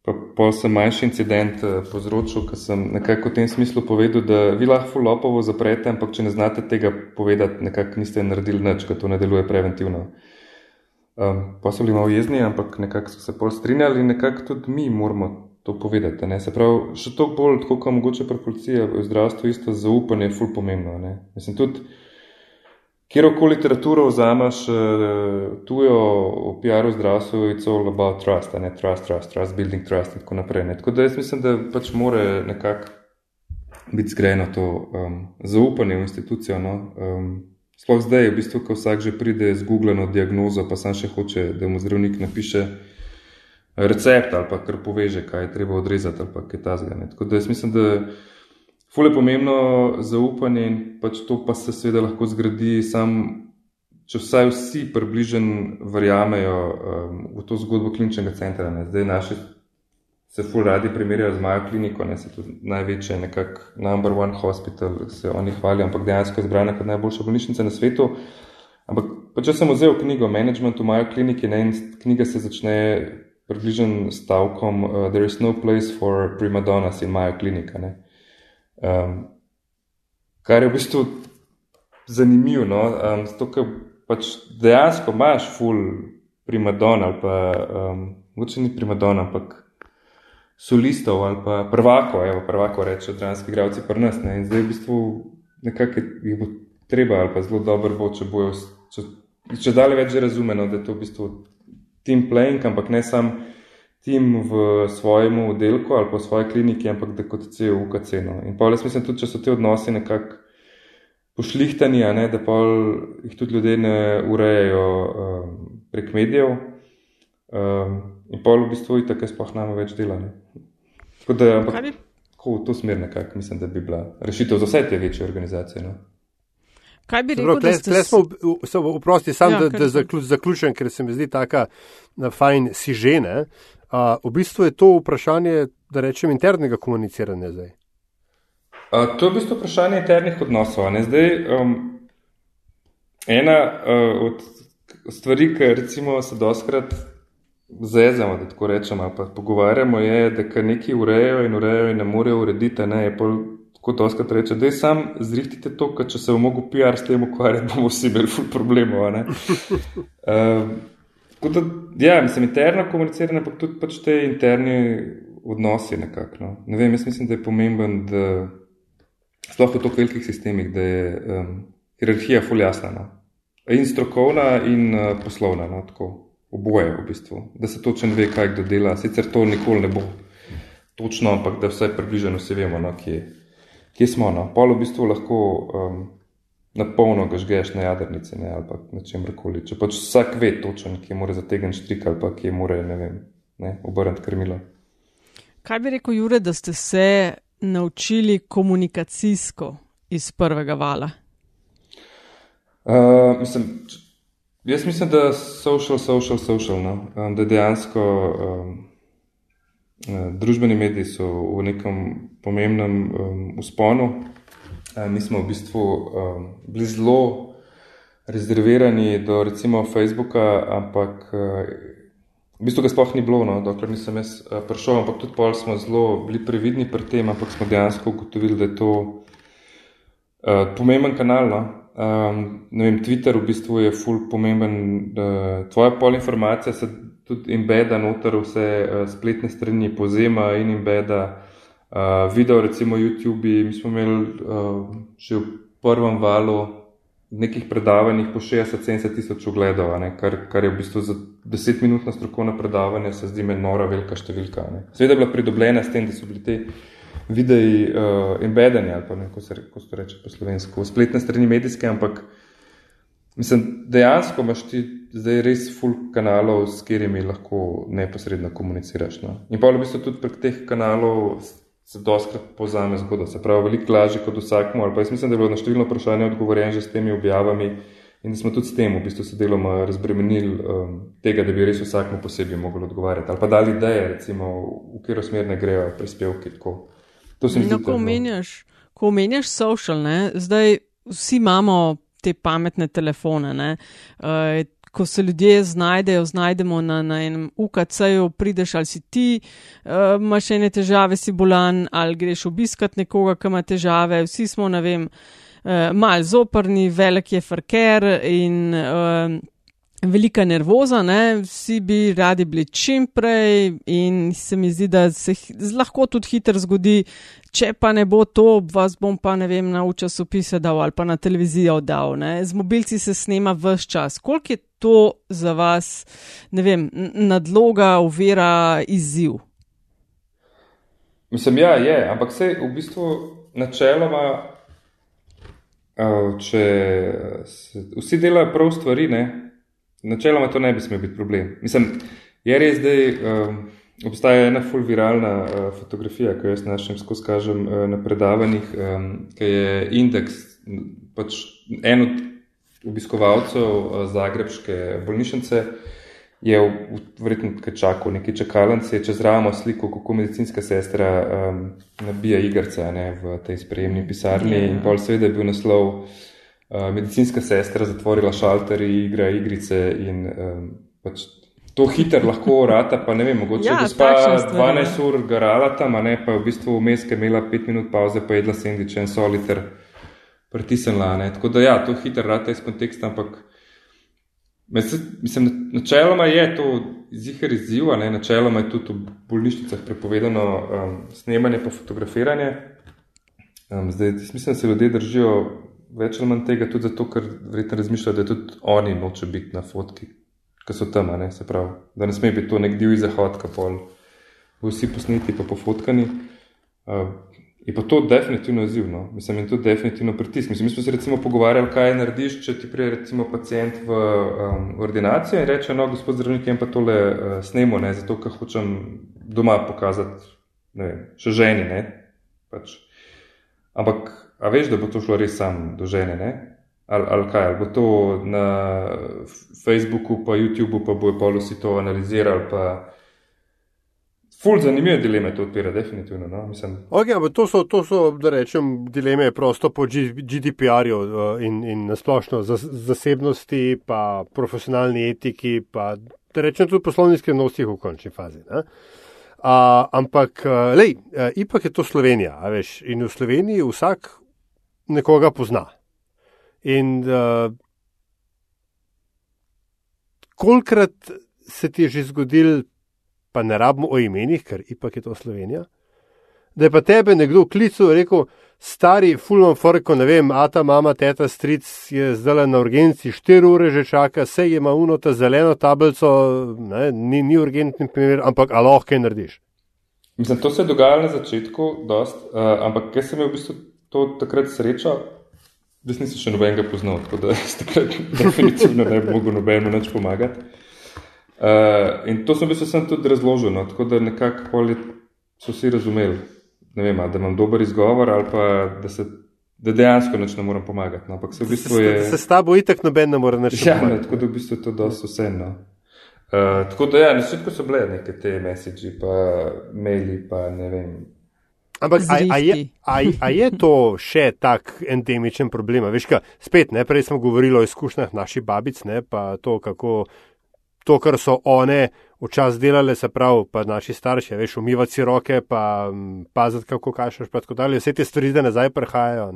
Pa pol sem manjši incident uh, povzročil, ker sem nekako v tem smislu povedal, da vi lahko lopovo zaprete, ampak če ne znate tega povedati, nekako niste naredili nič, ker to ne deluje preventivno. Um, pa so bili malo jezni, ampak nekako so se pol strinjali in nekako tudi mi moramo to povedati. Ne? Se pravi, še to bolj, kot mogoče pri policiji, v zdravstvu isto zaupanje je ful pomembno. Ne? Mislim tudi, kjerkoli literaturo vzameš, eh, tujo o PR-u zdravstvu, it's all about trust, ne trust, trust, trust, building trust in tako naprej. Ne? Tako da jaz mislim, da pač more nekako biti zgrajeno to um, zaupanje v institucijo. No? Um, sploh zdaj, v bistvu, ko vsak že pride z googleno diagnozo, pa sam še hoče, da mu zdravnik napiše recept ali pa kar poveže, kaj je treba odrezati ali kaj tasga. ne. Tako da jaz mislim, da ful je pomembno zaupanje in pač to pa se seveda lahko zgradi sam, če vsaj vsi približen verjamejo um, v to zgodbo kliničnega centra. Ne. Zdaj naši se ful radi primerjajo z Majo kliniko, ne se tudi največje, nekako number one hospital, se oni hvalijo, ampak dejansko je zbrana kot najboljša bolnišnica na svetu. Ampak pa če sem vzel knjigo Management v Majo kliniki, ne, knjiga se začne približen stavkom uh, There is no place for primadonnas in Majo klinika. Um, kar je v bistvu zanimivo, no? um, zato ker pač dejansko imaš full primadon ali pa, um, mogoče ni primadon, ampak solistov ali pa prvako, evo, prvako reče, dranski gravci pri nas. Ne? In zdaj v bistvu nekako jih bo treba ali pa zelo dobro bo, če bojo, če, če dalje več razumeno, da je to v bistvu team playing, ampak ne sam tim v svojem oddelku ali pa v svoji kliniki, ampak da kot cel UKC. No. In pa jaz mislim tudi, če so ti odnosi nekako pošlihtani, ne, da pa jih tudi ljudje ne urejajo um, prek medijev. Um, in pa v bistvu je tako, sploh nama več dela. Ne. Tako da, ampak, tako v to smer nekako mislim, da bi bila rešitev za vse te večje organizacije. No. Kaj bi rekel, da ste se vprosti, sam ja, da, da zaključ, zaključen, ker se mi zdi taka fajn si žene. Uh, v bistvu je to vprašanje, da rečem, internega komuniciranja zdaj. Uh, to je v bistvu vprašanje internih odnosov. Zdaj, um, ena uh, od stvari, ki recimo se doskrat zezamo, da tako rečemo, pa pogovarjamo, je, da kar neki urejajo in urejajo in ne morejo urediti, ne, je pol kot oskrat reče, da je sam zrihtite to, ker če se bomo mogli PR s tem ukvarjati, *laughs* bomo vsi imeli ful problemov. uh, *laughs* da, ja, mislim, interno komuniciranje, pa tudi pač te interni odnosi nekako. No. Ne vem, jaz mislim, da je pomemben, da sploh v toliko velikih sistemih, da je um, hierarhija ful jasna. No. In strokovna, in uh, poslovna, no, tako oboje v bistvu. Da se točno ve, kaj kdo dela. Sicer to nikoli ne bo točno, ampak da vse približeno vsi vemo, no, kje je kje smo. No? Pol v bistvu lahko um, na polno ga žgeš na jadrnici ne? ali na čem koli. Če pač vsak ve točen, kje mora zategniti štrik ali pa kje mora, ne vem, ne? obrniti krmilo. Kaj bi rekel, Jure, da ste se naučili komunikacijsko iz prvega vala? Uh, mislim, jaz mislim, da social, social, social, no? um, da dejansko um, družbeni mediji so v nekem pomembnem um, usponu. Eh, mi smo v bistvu um, bili zelo rezervirani do recimo Facebooka, ampak uh, v bistvu ga sploh ni bilo, no, dokler nisem jaz uh, prišel, ampak tudi pol smo zelo bili previdni pri tem, ampak smo dejansko ugotovili, da je to uh, pomemben kanal. No. Um, vem, Twitter v bistvu je ful pomemben, uh, tvoja pol informacija se tudi embeda noter vse uh, spletne strani pozema in embeda. Uh, video, recimo YouTube, mi smo imeli uh, že v prvem valu nekih predavanj po 60-70 tisoč ogledov, kar, kar je v bistvu za 10 minut na strokovno predavanje, se zdi meni nora velika številka. Sveda je bila pridobljena s tem, da so bili te videi uh, embedeni ali pa ne, ko se, ko se reče po slovensko, spletne strani medijske, ampak Mislim, dejansko imaš ti zdaj res full kanalov, s katerimi lahko neposredno komuniciraš. No? In pa v bistvu tudi prek teh kanalov se doskrat pozame zgodba. Se pravi, veliko lažje kot vsakmu. Ali pa jaz mislim, da je bilo na številno vprašanje odgovorjeno že s temi objavami in da smo tudi s tem v bistvu se deloma razbremenili um, tega, da bi res vsakmu posebej mogli odgovarjati. Ali pa dali ideje, recimo, v katero smer ne grejo prispevki. Tako. To se mi no, zdi. Ko omenjaš, ko omenjaš social, ne? zdaj vsi imamo te pametne telefone. Uh, ko se ljudje znajdejo, znajdemo na, na enem UKC-ju, prideš ali si ti, uh, imaš ene težave, si bolan ali greš obiskat nekoga, ki ima težave. Vsi smo, ne vem, uh, mal zoprni, velik je frker in. Uh, velika nervoza, ne? vsi bi radi bili čim prej, in se mi zdi, da se lahko tudi hitro zgodi, če pa ne bo to, vas bom pa ne vem, na časopise dal ali pa na televizijo dal. Ne? Z mobilci se snema vse čas. Koliko je to za vas, ne vem, nadloga, uvira, izziv? Mislim, ja, je, ampak se v bistvu načeloma. Če vsi delajo prav stvari, ne, načeloma to ne bi smel biti problem. Mislim, je res, da um, obstaja ena fulviralna uh, fotografija, ki jo jaz našem skozi kažem uh, na predavanjih, um, ki je indeks, pač en od obiskovalcev uh, Zagrebške bolnišnice. Je verjetno nekaj čakal, nekaj čakalnice, čez ramo sliko, kako medicinska sestra um, nabija igrice v tej sprejemni pisarni. Yeah. In pol seveda je bil naslov uh, medicinska sestra zatvorila šalter, igra igrice in um, pač to hiter lahko rata, pa ne vem, mogoče ja, gospa 12 ur garala tam, a ne pa v bistvu vmes, ki je imela 5 minut pauze, pa jedla sendviče in soliter pritisnila. Tako da ja, to hiter rata iz konteksta, ampak mislim, načeloma je to zihar izziv, načeloma je tudi v bolnišnicah prepovedano um, snemanje pa fotografiranje. Um, zdaj, mislim, da se ljudje držijo več ali manj tega tudi zato, ker verjetno razmišljajo, da tudi oni noče biti na fotki, ki so tam, ne? se pravi, da ne sme biti to nek divji zahod, ki pol vsi posneti pa pofotkani. Uh, je pa to definitivno izzivno, mislim, in to definitivno pritisk. Mislim, mi smo se recimo pogovarjali, kaj narediš, če ti prije recimo pacijent v um, ordinacijo in reče, no, gospod zdravnik, jem pa tole uh, snemo, ne, zato, ker hočem doma pokazati, ne vem, še ženi, ne, pač. Ampak A veš, da bo to šlo res sam do žene, ne? ali, ali kaj, ali bo to na Facebooku, pa YouTubu, pa bojo pa vsi to analizirali. Pa... Ful zanimive dileme to odpira, definitivno. No? Okay, to, so, to so, da rečem, dileme prosto po GDPR-ju uh, in, in nasplošno zasebnosti, pa profesionalni etiki, pa da rečem tudi poslovni skrivnosti v končni fazi. Uh, ampak, uh, lej, uh, ipak je to Slovenija, veš, in v Sloveniji vsak nekoga pozna. In uh, kolikrat se ti je že zgodil, pa ne rabimo o imenih, ker ipak je to Slovenija, da je pa tebe nekdo klical in rekel, stari, fulman forko, ne vem, ata, mama, teta, stric je zdaj na urgenci, štiri ure že čaka, se ima uno ta zeleno tablico, ne, ni, ni urgentni primer, ampak a lahko kaj narediš. Mislim, to se je dogajalo na začetku, dost, uh, ampak jaz sem imel v bistvu to takrat srečo, Jaz nisem še nobenega poznal, tako da takrat *laughs* definitivno ne bi mogel nobeno več pomagati. Uh, in to sem bil sem tudi razložil, no, tako da nekako so vsi razumeli, vem, da imam dober izgovor ali pa da, se, da dejansko neč ne morem pomagati. No, se, v bistvu je, se, se s tabo itek noben ne more več ja. Ja, tako da v bistvu je to dosto vseeno. Uh, tako da ja, na svetu so bile neke te message, pa maili, pa ne vem. Ampak a je, a, a je to še tak endemičen problem? Veš, kaj, spet, ne, prej smo govorili o izkušnjah naših babic, ne, pa to, kako to, kar so one včasih delale, se pravi, pa naši starši, veš, umivati si roke, pa paziti, kako kašaš, pa tako dalje. Vse te stvari zdaj nazaj prihajajo.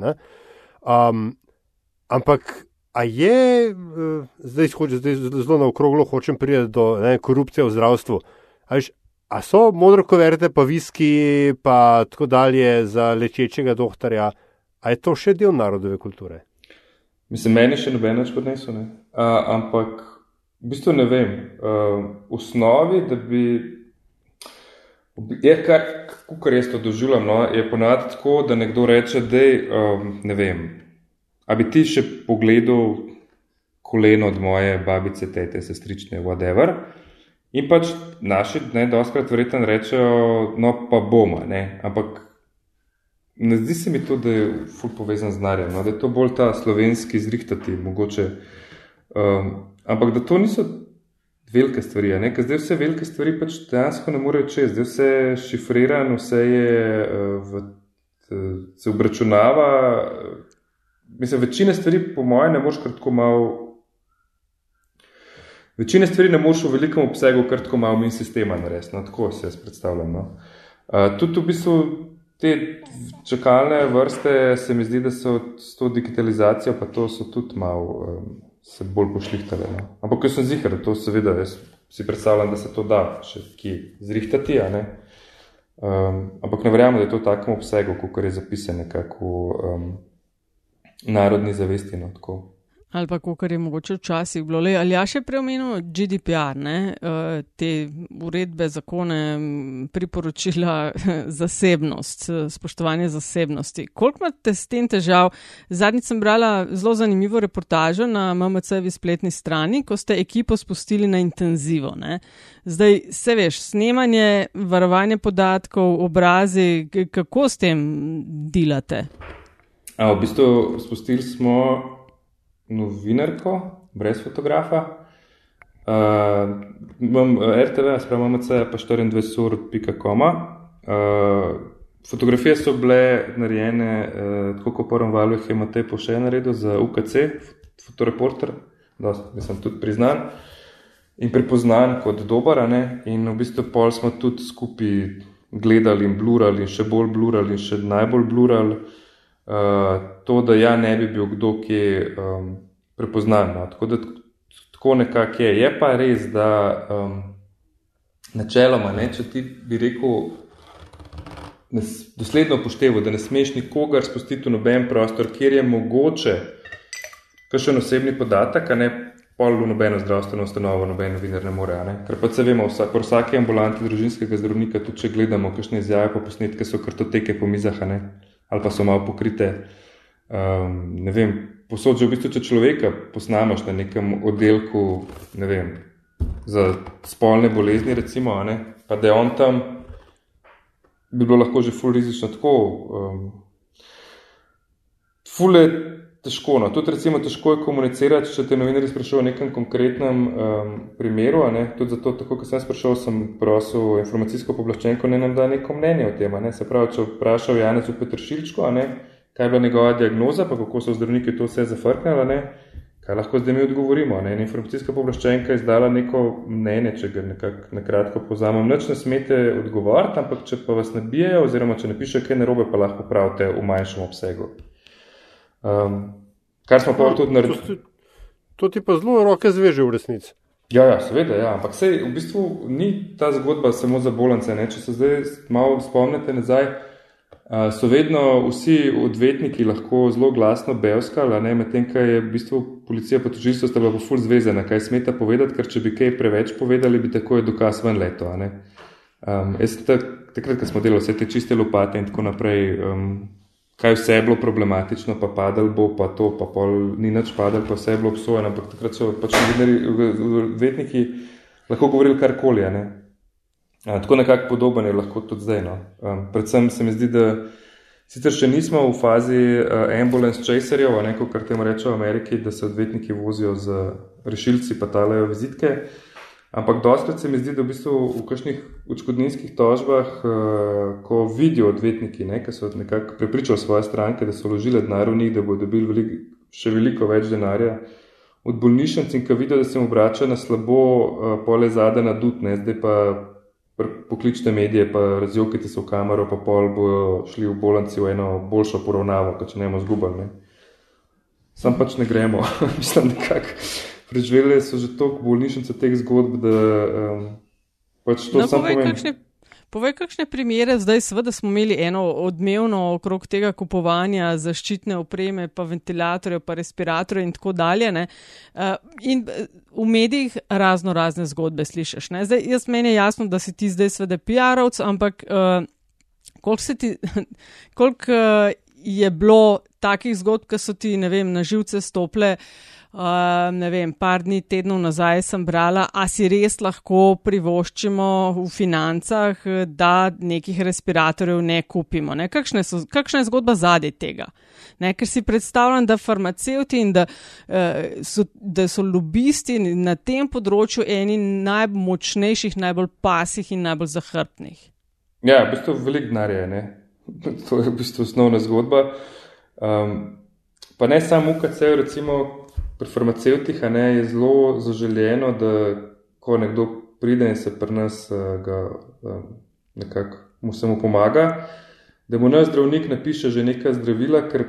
Um, ampak. A je, uh, zdaj, zdaj zelo na okroglo, hočem priti do ne, korupcije v zdravstvu. Veš, A so modro koverte, pa viski, pa tako dalje za lečečega doktorja, a je to še del narodove kulture? Mislim, meni še noben več podnesel, uh, ampak v bistvu ne vem. Uh, v osnovi, da bi. Je kar, kar jaz to doživljam, no, je ponavadi tako, da nekdo reče, da um, ne vem. A bi ti še pogledal koleno od moje babice, tete, sestrične, whatever. In pač naši, ne, doskrat verjetno rečejo, no pa bomo, ne, ampak ne zdi se mi to, da je ful povezan z narjem, no, da je to bolj ta slovenski zrihtati, mogoče, um, ampak da to niso velike stvari, ne, ker zdaj vse velike stvari pač dejansko ne morejo čez, zdaj vse je šifrirano, vse je uh, v, se obračunava, mislim, večine stvari po moje ne moreš kratko malo Večine stvari ne moreš v velikem obsegu, kar tako malo min sistema narediti. No, tako se jaz predstavljam. No. Uh, tudi v bistvu te čakalne vrste se mi zdi, da so s to digitalizacijo, pa to so tudi malo um, se bolj pošlihtale. No. Ampak jaz sem zihar, to seveda, jaz si predstavljam, da se to da še ki zrihtati, a ne. Um, ampak ne verjamem, da je to v takem obsegu, kot je zapisano nekako um, narodni zavesti. No, tako. Ali pa, kot je mogoče včasih bilo, ali ja še preomenil GDPR, ne? Eh, te uredbe, zakone, priporočila, *laughs* zasebnost, spoštovanje zasebnosti. Koliko imate s tem težav? Zadnjič sem brala zelo zanimivo reportažo na MMC-vi spletni strani, ko ste ekipo spustili na intenzivo. Ne? Zdaj, se veš, snemanje, varovanje podatkov, obrazi, kako s tem delate? A, v bistvu spustili smo novinarko, brez fotografa. Uh, imam eh, RTV, spravo MMC, pa 24.com. Uh, fotografije so bile narejene, uh, tako kot prvem valu, jih imate po še naredu za UKC, fotoreporter, da sem tudi priznan in prepoznan kot dober. In v bistvu pol smo tudi skupaj gledali in blurali, in še bolj blurali, in še najbolj blurali. Uh, to, da ja ne bi bil kdo, ki um, prepoznan. No. Tako da tako nekako je. Je pa res, da um, načeloma, ne, če ti bi rekel, da dosledno upošteval, da ne smeš nikogar spustiti v noben prostor, kjer je mogoče kakšen osebni podatek, a ne pol v nobeno zdravstveno ustanovo, noben novinar ne more. Ne. Ker pa se vemo, vsak, vsake ambulanti družinskega zdravnika, tudi če gledamo kakšne izjave po posnetke, so kartoteke po mizah, ne ali pa so malo pokrite. Um, ne vem, posod že v bistvu, če človeka posnamaš na nekem oddelku, ne vem, za spolne bolezni, recimo, ne, pa da je on tam, bi bilo lahko že ful rizično tako. Um, ful je težko. No. Tudi recimo težko je komunicirati, če te novinari sprašujejo o nekem konkretnem um, primeru. Ne. Tudi zato, tako kot sem sprašal, sem prosil informacijsko poblaščenko, ne nam da neko mnenje o tem. Ne. Se pravi, če vprašal Janezu Petršilčko, ne, kaj je bila njegova diagnoza, pa kako so zdravniki to vse zafrknili, kaj lahko zdaj mi odgovorimo. Ne. In informacijska poblaščenka je izdala neko mnenje, če ga nekako na kratko povzamem. Nič ne smete odgovoriti, ampak če pa vas nabijajo, oziroma če napišejo kaj narobe, pa lahko pravite v manjšem obsegu. Um, kar smo pa tudi naredili. To, to ti pa zelo roke zveže v resnici. Ja, ja, seveda, ja. ampak sej, v bistvu ni ta zgodba samo za bolence. Ne? Če se zdaj malo spomnite nazaj, so vedno vsi odvetniki lahko zelo glasno belskali, medtem ko je v bistvu policija pa tožilstvo sta bila ful zvezana, kaj smeta povedati, ker če bi kaj preveč povedali, bi tako je dokaz ven leto. Um, jaz takrat, ko smo delali vse te čiste lopate in tako naprej, um, kaj vse je bilo problematično, pa padal bo, pa to, pa pol ni nič padal, pa vse je bilo obsojeno. Ampak takrat so pač odvetniki lahko govorili karkoli. Ne? A, tako nekako podoben je lahko tudi zdaj. No? Um, predvsem se mi zdi, da sicer še nismo v fazi uh, ambulance chaserjev, neko, kar temu rečejo v Ameriki, da se odvetniki vozijo z rešilci, pa talajo vizitke. Ampak dostakrat se mi zdi, da v bistvu v kakšnih očkodninskih tožbah, uh, ko vidijo odvetniki, ne, ki so nekako prepričali svoje stranke, da so vložili denar v njih, da bodo dobili veliko, še veliko več denarja od bolnišnic in ko vidijo, da se jim obrača na slabo, uh, pole zade na dut, ne, zdaj pa pokličite medije, pa razjokite se v kamero, pa pol bojo šli v bolnici v eno boljšo poravnavo, kot če ne bomo zgubili. Sam pač ne gremo, *laughs* mislim, nekako preživeli so že toliko bolnišnice teh zgodb, da um, pač to no, samo pomeni. Povej, kakšne primere zdaj, seveda smo imeli eno odmevno okrog tega kupovanja zaščitne opreme, pa ventilatorje, pa respiratorje in tako dalje. Ne? Uh, in uh, v medijih razno razne zgodbe slišiš. Ne? Zdaj, jaz meni je jasno, da si ti zdaj sveda PR-ovc, ampak uh, koliko, ti, *laughs* koliko uh, je bilo takih zgodb, ki so ti, ne vem, na živce stople. Uh, ne vem, par dni, tednov nazaj sem brala, a si res lahko privoščimo v financah, da nekih respiratorjev ne kupimo. Ne? Kakšna, so, kakšna je zgodba zadaj tega? Ne? Ker si predstavljam, da farmacevti in da, uh, so, da so lobisti na tem področju eni najmočnejših, najbolj pasih in najbolj zahrbtnih. Ja, v bistvu velik denar je. *laughs* To je v bistvu osnovna zgodba. Um, pa ne samo UKC, recimo pri farmacevtih je zelo zaželjeno, da ko nekdo pride in se pri nas uh, ga, uh, nekako mu se mu pomaga, da mu naš zdravnik napiše že nekaj zdravila, ker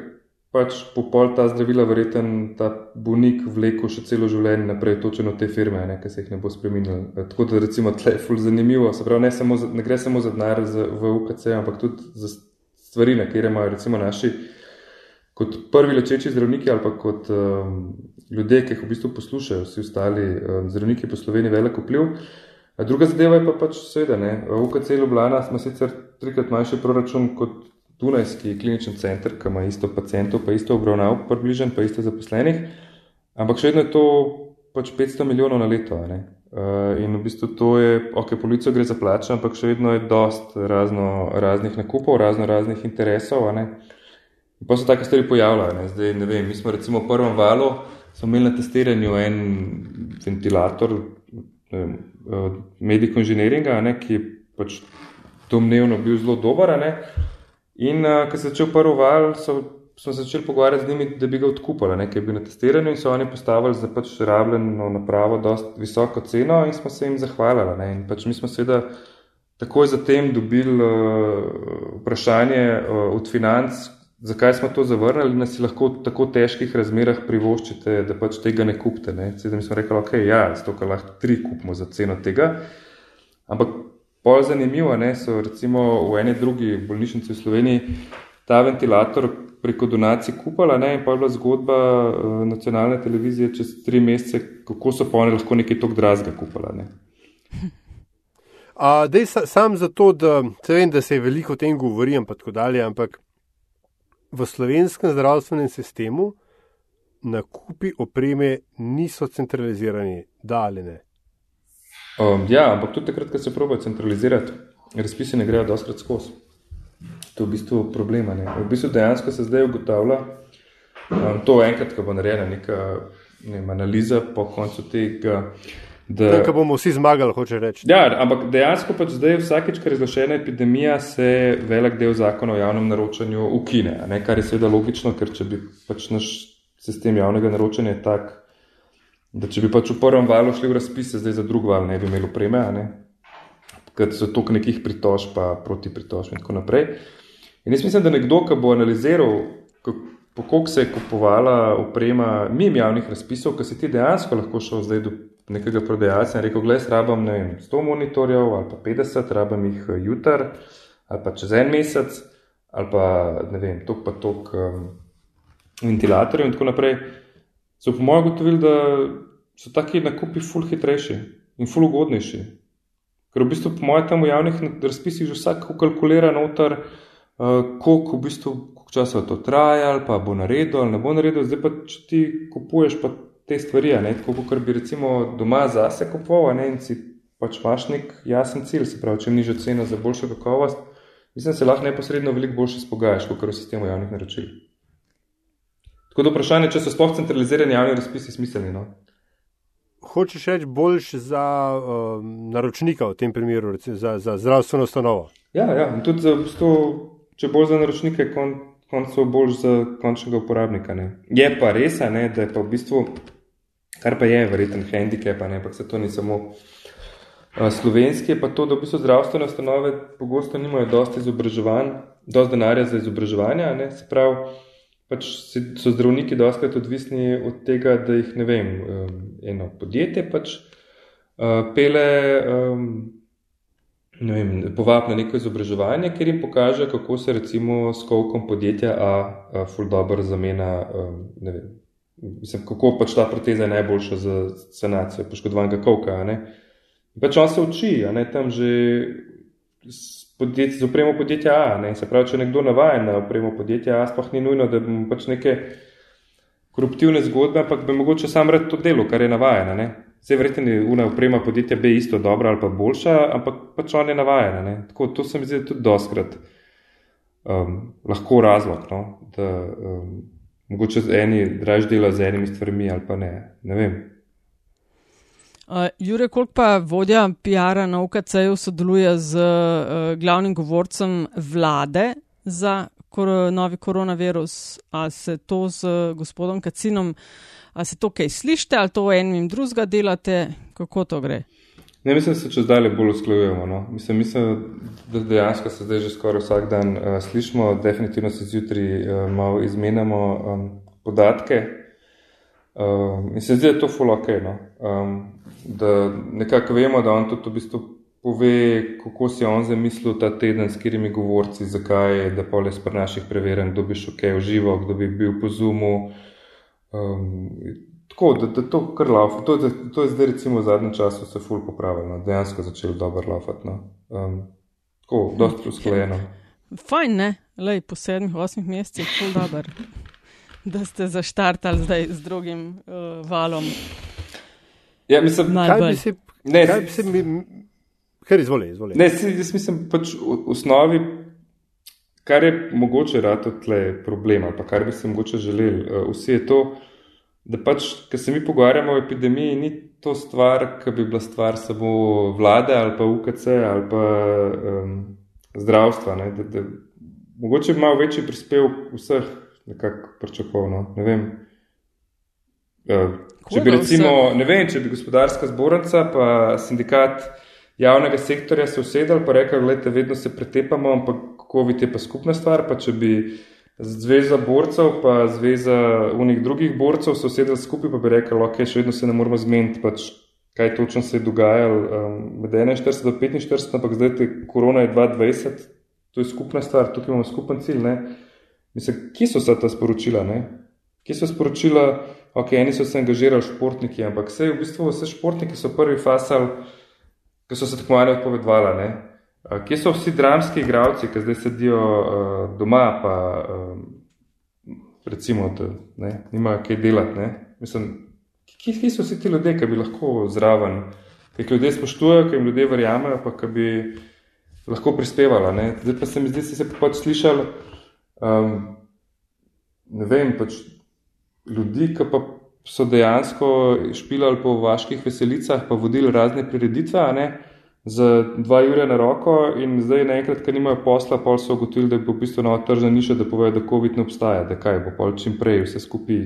pač po pol ta zdravila verjeten ta bolnik vleko še celo življenje naprej, točno te firme, ne, ki se jih ne bo spremenil. Eh, tako da recimo tle je ful zanimivo, se pravi, ne, samo ne gre samo za denar v UKC, ampak tudi za stvari, na kjer imajo recimo naši kot prvi lečeči zdravniki ali pa kot um, ljudje, ki jih v bistvu poslušajo, vsi ostali um, zdravniki po Sloveniji, velik vpliv. Druga zadeva je pa pač seveda, ne, v UKC Ljubljana smo sicer trikrat manjši proračun kot Dunajski klinični center, ki ima isto pacijentov, pa isto obravnav, približen, pa isto zaposlenih, ampak še vedno je to pač 500 milijonov na leto. Ne. Uh, in v bistvu to je, ok, polico gre za plače, ampak še vedno je dost razno, raznih nakupov, razno raznih interesov. Uh, Pa so take stvari pojavljale. Zdaj, ne vem, mi smo recimo v prvem valu imeli na testiranju en ventilator mediko inženiringa, ne, ki je pač domnevno bil zelo dober. Ne. In uh, ko se je začel prvi val, so, smo se začeli pogovarjati z njimi, da bi ga odkupili, nekaj je bil na testiranju in so oni postavili za pač rabljeno napravo dost visoko ceno in smo se jim zahvalili. Ne. In pač mi smo seveda takoj zatem dobili uh, vprašanje uh, od financ, Zakaj smo to zavrnili, da si lahko v tako težkih razmerah privoščite, da pač tega ne kupite? Ne? Sedaj smo rekli, ok, ja, zato ker lahko tri kupimo za ceno tega. Ampak bolj zanimivo je, so recimo v eni drugi bolnišnici v Sloveniji ta ventilator preko donacij kupala ne? in pa je bila zgodba uh, nacionalne televizije čez tri mesece, kako so pa oni lahko nekaj tok drazga kupala. Ne? *laughs* A, dej, sa, sam zato, da vem, da se je veliko o tem govori, ampak, dalje, ampak v slovenskem zdravstvenem sistemu nakupi opreme niso centralizirani, da ali ne. Um, ja, ampak tudi takrat, ko se probojajo centralizirati, razpisi ne grejo doskrat skozi. To je v bistvu problema. Ne? V bistvu dejansko se zdaj ugotavlja, Um, to enkrat, ko bo narejena neka ne vem, analiza po koncu tega. Da, da bomo vsi zmagali, hoče reči. Ja, ampak dejansko pač zdaj, vsakeč, ker je razglašena epidemija, se velik del zakona o javnem naročanju ukine. Ne, kar je seveda logično, ker če bi pač naš sistem javnega naročanja tak, da če bi pač v prvem valu šli v razpise, zdaj za drug val ne bi imeli opreme, ker so toliko nekih pritožb, pa proti pritožb in tako naprej. In jaz mislim, da nekdo, ki bo analiziral, kako se je kupovala oprema mimo javnih razpisov, ki si ti dejansko lahko šel zdaj do nekega prodajalca in rekel, gledaj, rabam ne vem, 100 monitorjev ali pa 50, rabam jih eh, jutr ali pa čez en mesec ali pa ne vem, tok pa tok um, ventilatorjev in tako naprej, so po mojem gotovili, da so taki nakupi ful hitrejši in ful ugodnejši. Ker v bistvu po mojem tam v javnih razpisih že vsak kalkulira noter, uh, koliko v bistvu, koliko časa to traja, ali pa bo naredil ali ne bo naredil, zdaj pa če ti kupuješ pa te stvari, ne, tako kot bi recimo doma zase kupoval, ne, in si pač imaš nek jasen cilj, se pravi, če nižjo ceno za boljšo kakovost, mislim, se lahko neposredno veliko boljše spogajaš, kot v sistemu javnih naročil. Tako da vprašanje, če so sploh centralizirani javni razpisi smiselni. No? Hočeš reči boljš za uh, naročnika v tem primeru, recimo, za, za zdravstveno ustanovo? Ja, ja, in tudi za, sto, če bolj za naročnike, kon, koncu bolj za končnega uporabnika. Ne. Je pa res, ne, da je pa v bistvu, kar pa je verjeten handicap, ampak se to ni samo slovenski, pa to, da v bistvu zdravstvene ustanove pogosto nimajo dosti izobraževanj, dosti denarja za izobraževanje, ne, se pravi, pač so zdravniki dostakrat odvisni od tega, da jih, ne vem, eno podjetje pač pele um, povabiti na neko izobraževanje, ker jim pokaže, kako se recimo s kovkom podjetja A, full dobro zamena, ne vem, mislim, kako pač ta proteza je najboljša za sanacijo poškodovanega kovka. Pač on se uči, ne tam že podjetje, z opremo podjetja A, ne? se pravi, če nekdo navaja na opremo podjetja A, sploh ni nujno, da bi pač neke koruptivne zgodbe, ampak bi mogoče sam rad to delo, kar je navajeno. Vse verjetno je una oprema podjetja B isto dobra ali pa boljša, ampak pač on je navajen. Tako to se mi zdi tudi doskrat um, lahko razlog, no? da um, mogoče eni draž dela z enimi stvarmi ali pa ne. ne vem. Uh, Jure, koliko pa vodja PR-a na UKC-ju sodeluje z uh, glavnim govorcem vlade za kor novi koronavirus? A se to z gospodom Kacinom uh, Ali se to kaj slišite, ali to enim drugega delate, kako to gre? Ne, mislim, da se čez dalje bolj usklajujemo. No? Mislim, mislim, da dejansko se zdaj že skoraj vsak dan uh, slišimo, definitivno se zjutraj uh, malo izmenjamo um, podatke. Um, in se zdi, da je to fulok, no? um, da nekako vemo, da on tudi v bistvu pove, kako si on zamislil ta teden, s katerimi govorci, zakaj, da pa le spr naših preverjanj, kdo bi šel kaj v živo, kdo bi bil po zumu. Um, tako da, da to kar laufa. To, to je zdaj, recimo, v zadnjem času se ful popravilo, no. dejansko začelo dobro laufati. No. Um, tako, dosti usklajeno. Fajn, ne, lej, po sedmih, osmih mesecih, ful dobro, da ste zaštartali zdaj z drugim uh, valom. Ja, mislim, kaj bi si, ne, kaj bi si mi, kar izvoli, izvoli. Ne, si, jaz mislim, pač v osnovi. Kar je mogoče rado tle problem, ali pa kar bi se mogoče želeli, uh, vsi je to, da pač, ker se mi pogovarjamo o epidemiji, ni to stvar, ki bi bila stvar samo vlade ali pa UKC ali pa um, zdravstva. Ne, da, da, mogoče bi malo večji prispevek vseh nekako pričakovano. Ne vem. Uh, če bi recimo, ne vem, če bi gospodarska zbornica pa sindikat javnega sektorja se usedali pa rekli, gledajte, vedno se pretepamo, ampak COVID je pa skupna stvar, pa če bi zveza borcev pa zveza unih drugih borcev se usedali skupaj, pa bi rekli, ok, še vedno se ne moramo zmeniti, pač kaj točno se je dogajalo um, med 41 do 45, ampak zdaj te korona je 2020, to je skupna stvar, tukaj imamo skupen cilj, ne. Mislim, kje so se ta sporočila, ne? Kje so sporočila, ok, eni so se angažirali športniki, ampak vse v bistvu vse športniki so prvi fasal, ki so se tako malo odpovedovali. Kje so vsi dramski igravci, ki zdaj sedijo uh, doma, pa uh, recimo, da ne, nimajo kaj delati? Ne? Mislim, kje, kje so vsi ti ljudje, ki bi lahko zraven, ki jih ljudje spoštujejo, ki jim ljudje verjamejo, pa ki bi lahko prispevali? Ne? Zdaj pa se mi zdi, da ste se pač slišali, um, ne vem, pač ljudi, ki pa so dejansko špilali po vaških veselicah, pa vodili razne prireditve, ne, za dva ure na roko in zdaj naenkrat, ker nimajo posla, pol so ugotovili, da bo v bistvu nova tržna niša, da povejo, da COVID ne obstaja, da kaj bo pol čim prej vse skupaj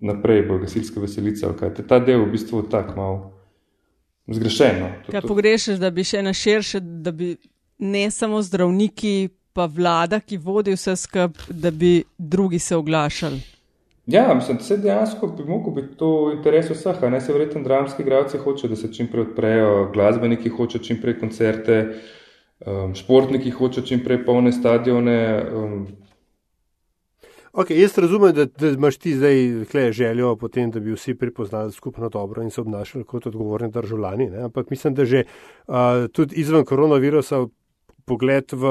naprej, bo gasilska veselica, ali kaj. Ta del v bistvu tak malo zgrešeno. Kaj pogrešaš, da bi še na širše, da bi ne samo zdravniki, pa vlada, ki vodi vse skupaj, da bi drugi se oglašali? Ja, mislim, da se dejansko bi mogel biti to v interesu vseh. Ne se verjetno dramski igralci hoče, da se čim prej odprejo, glasbeniki hoče čim prej koncerte, um, športniki hoče čim prej polne stadione. Um, Okay, jaz razumem, da, da imaš ti zdaj željo potem, da bi vsi pripoznali skupno dobro in se obnašali kot odgovorni državljani. Ne? Ampak mislim, da že uh, tudi izven koronavirusa pogled v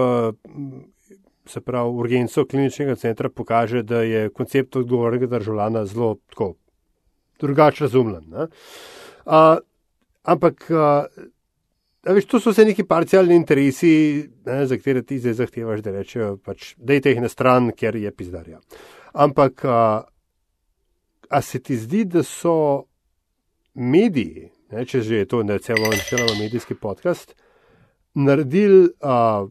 se pravi, urgenco kliničnega centra pokaže, da je koncept odgovornega državljana zelo tako, drugače razumljen. Uh, ampak uh, Veš, to so vse neki parcialni interesi, ne, za katere ti zdaj zahtevaš, da rečejo, pač, da je teh na stran, ker je pizdarja. Ampak, a, a se ti zdi, da so mediji, ne, če že je to ne celo načeloma medijski podcast, naredili, a,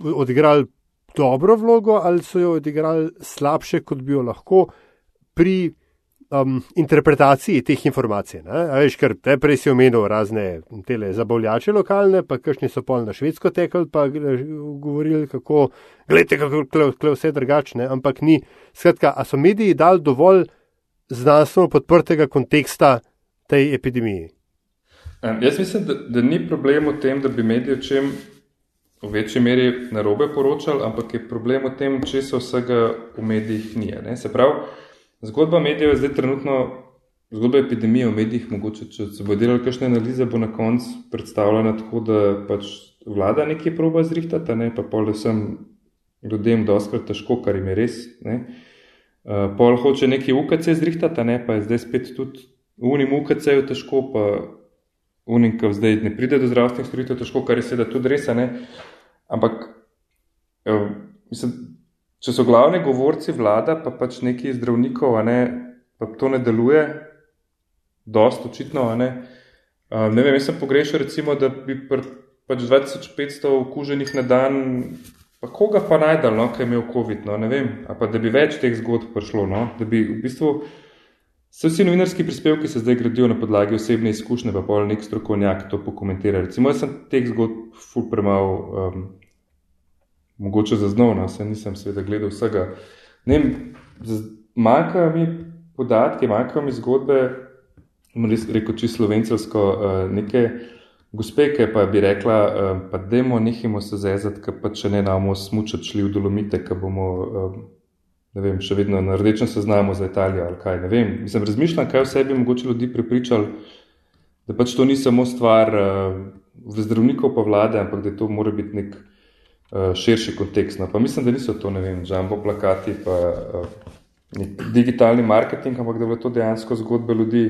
odigrali dobro vlogo ali so jo odigrali slabše, kot bi jo lahko pri um, interpretaciji teh informacij. Veš, ker te prej si omenil razne tele zabavljače lokalne, pa kakšni so pol na švedsko tekli, pa govorili, kako, gledajte, kako je vse drugačne, ampak ni. Skratka, a so mediji dali dovolj znanstveno podprtega konteksta tej epidemiji? Um, jaz mislim, da, da ni problem v tem, da bi mediji o čem v večji meri narobe poročali, ampak je problem v tem, če se vsega v medijih nije. Ne? Se pravi, Zgodba medijev je zdaj trenutno, zgodba epidemije v medijih, mogoče če se bo delalo kakšne analize, bo na koncu predstavljena tako, da pač vlada nekaj proba zrihtati, ne pa pol vsem ljudem doskrat težko, kar jim je res. Ne. Uh, pol hoče nekaj UKC zrihtati, ne pa je zdaj spet tudi unim UKC-ju težko, pa unim, ki zdaj ne pride do zdravstvenih storitev težko, kar je seveda tudi res, ne. Ampak, uh, mislim, če so glavni govorci vlada, pa pač neki zdravnikov, ne, pa to ne deluje, dost očitno. Ne, uh, ne vem, jaz sem pogrešal, recimo, da bi pr, pač 2500 okuženih na dan, pa koga pa najdal, no, ki je imel COVID, no, ne vem, pa da bi več teh zgodb prišlo, no, da bi v bistvu. Vsi novinarski prispevki se zdaj gradijo na podlagi osebne izkušnje, pa pol nek strokovnjak to pokomentira. Recimo, jaz sem teh zgodb ful premal um, mogoče zaznal, no, se nisem seveda gledal vsega. Ne, manjkajo mi podatke, manjkajo mi zgodbe, rekel čisto slovencelsko, eh, neke gospe, ki pa bi rekla, eh, pa demo nehimo se zezati, ker pa če ne namo smučati šli v dolomite, ker bomo, eh, ne vem, še vedno na rdečem seznamu za Italijo ali kaj, ne vem. Mislim, razmišljam, kaj vse bi mogoče ljudi pripričal, da pač to ni samo stvar v zdravnikov pa vlade, ampak da to mora biti nek Eh, širši kontekst. No, pa mislim, da niso to, ne vem, jumbo plakati, pa uh, digitalni marketing, ampak da bo to dejansko zgodbe ljudi,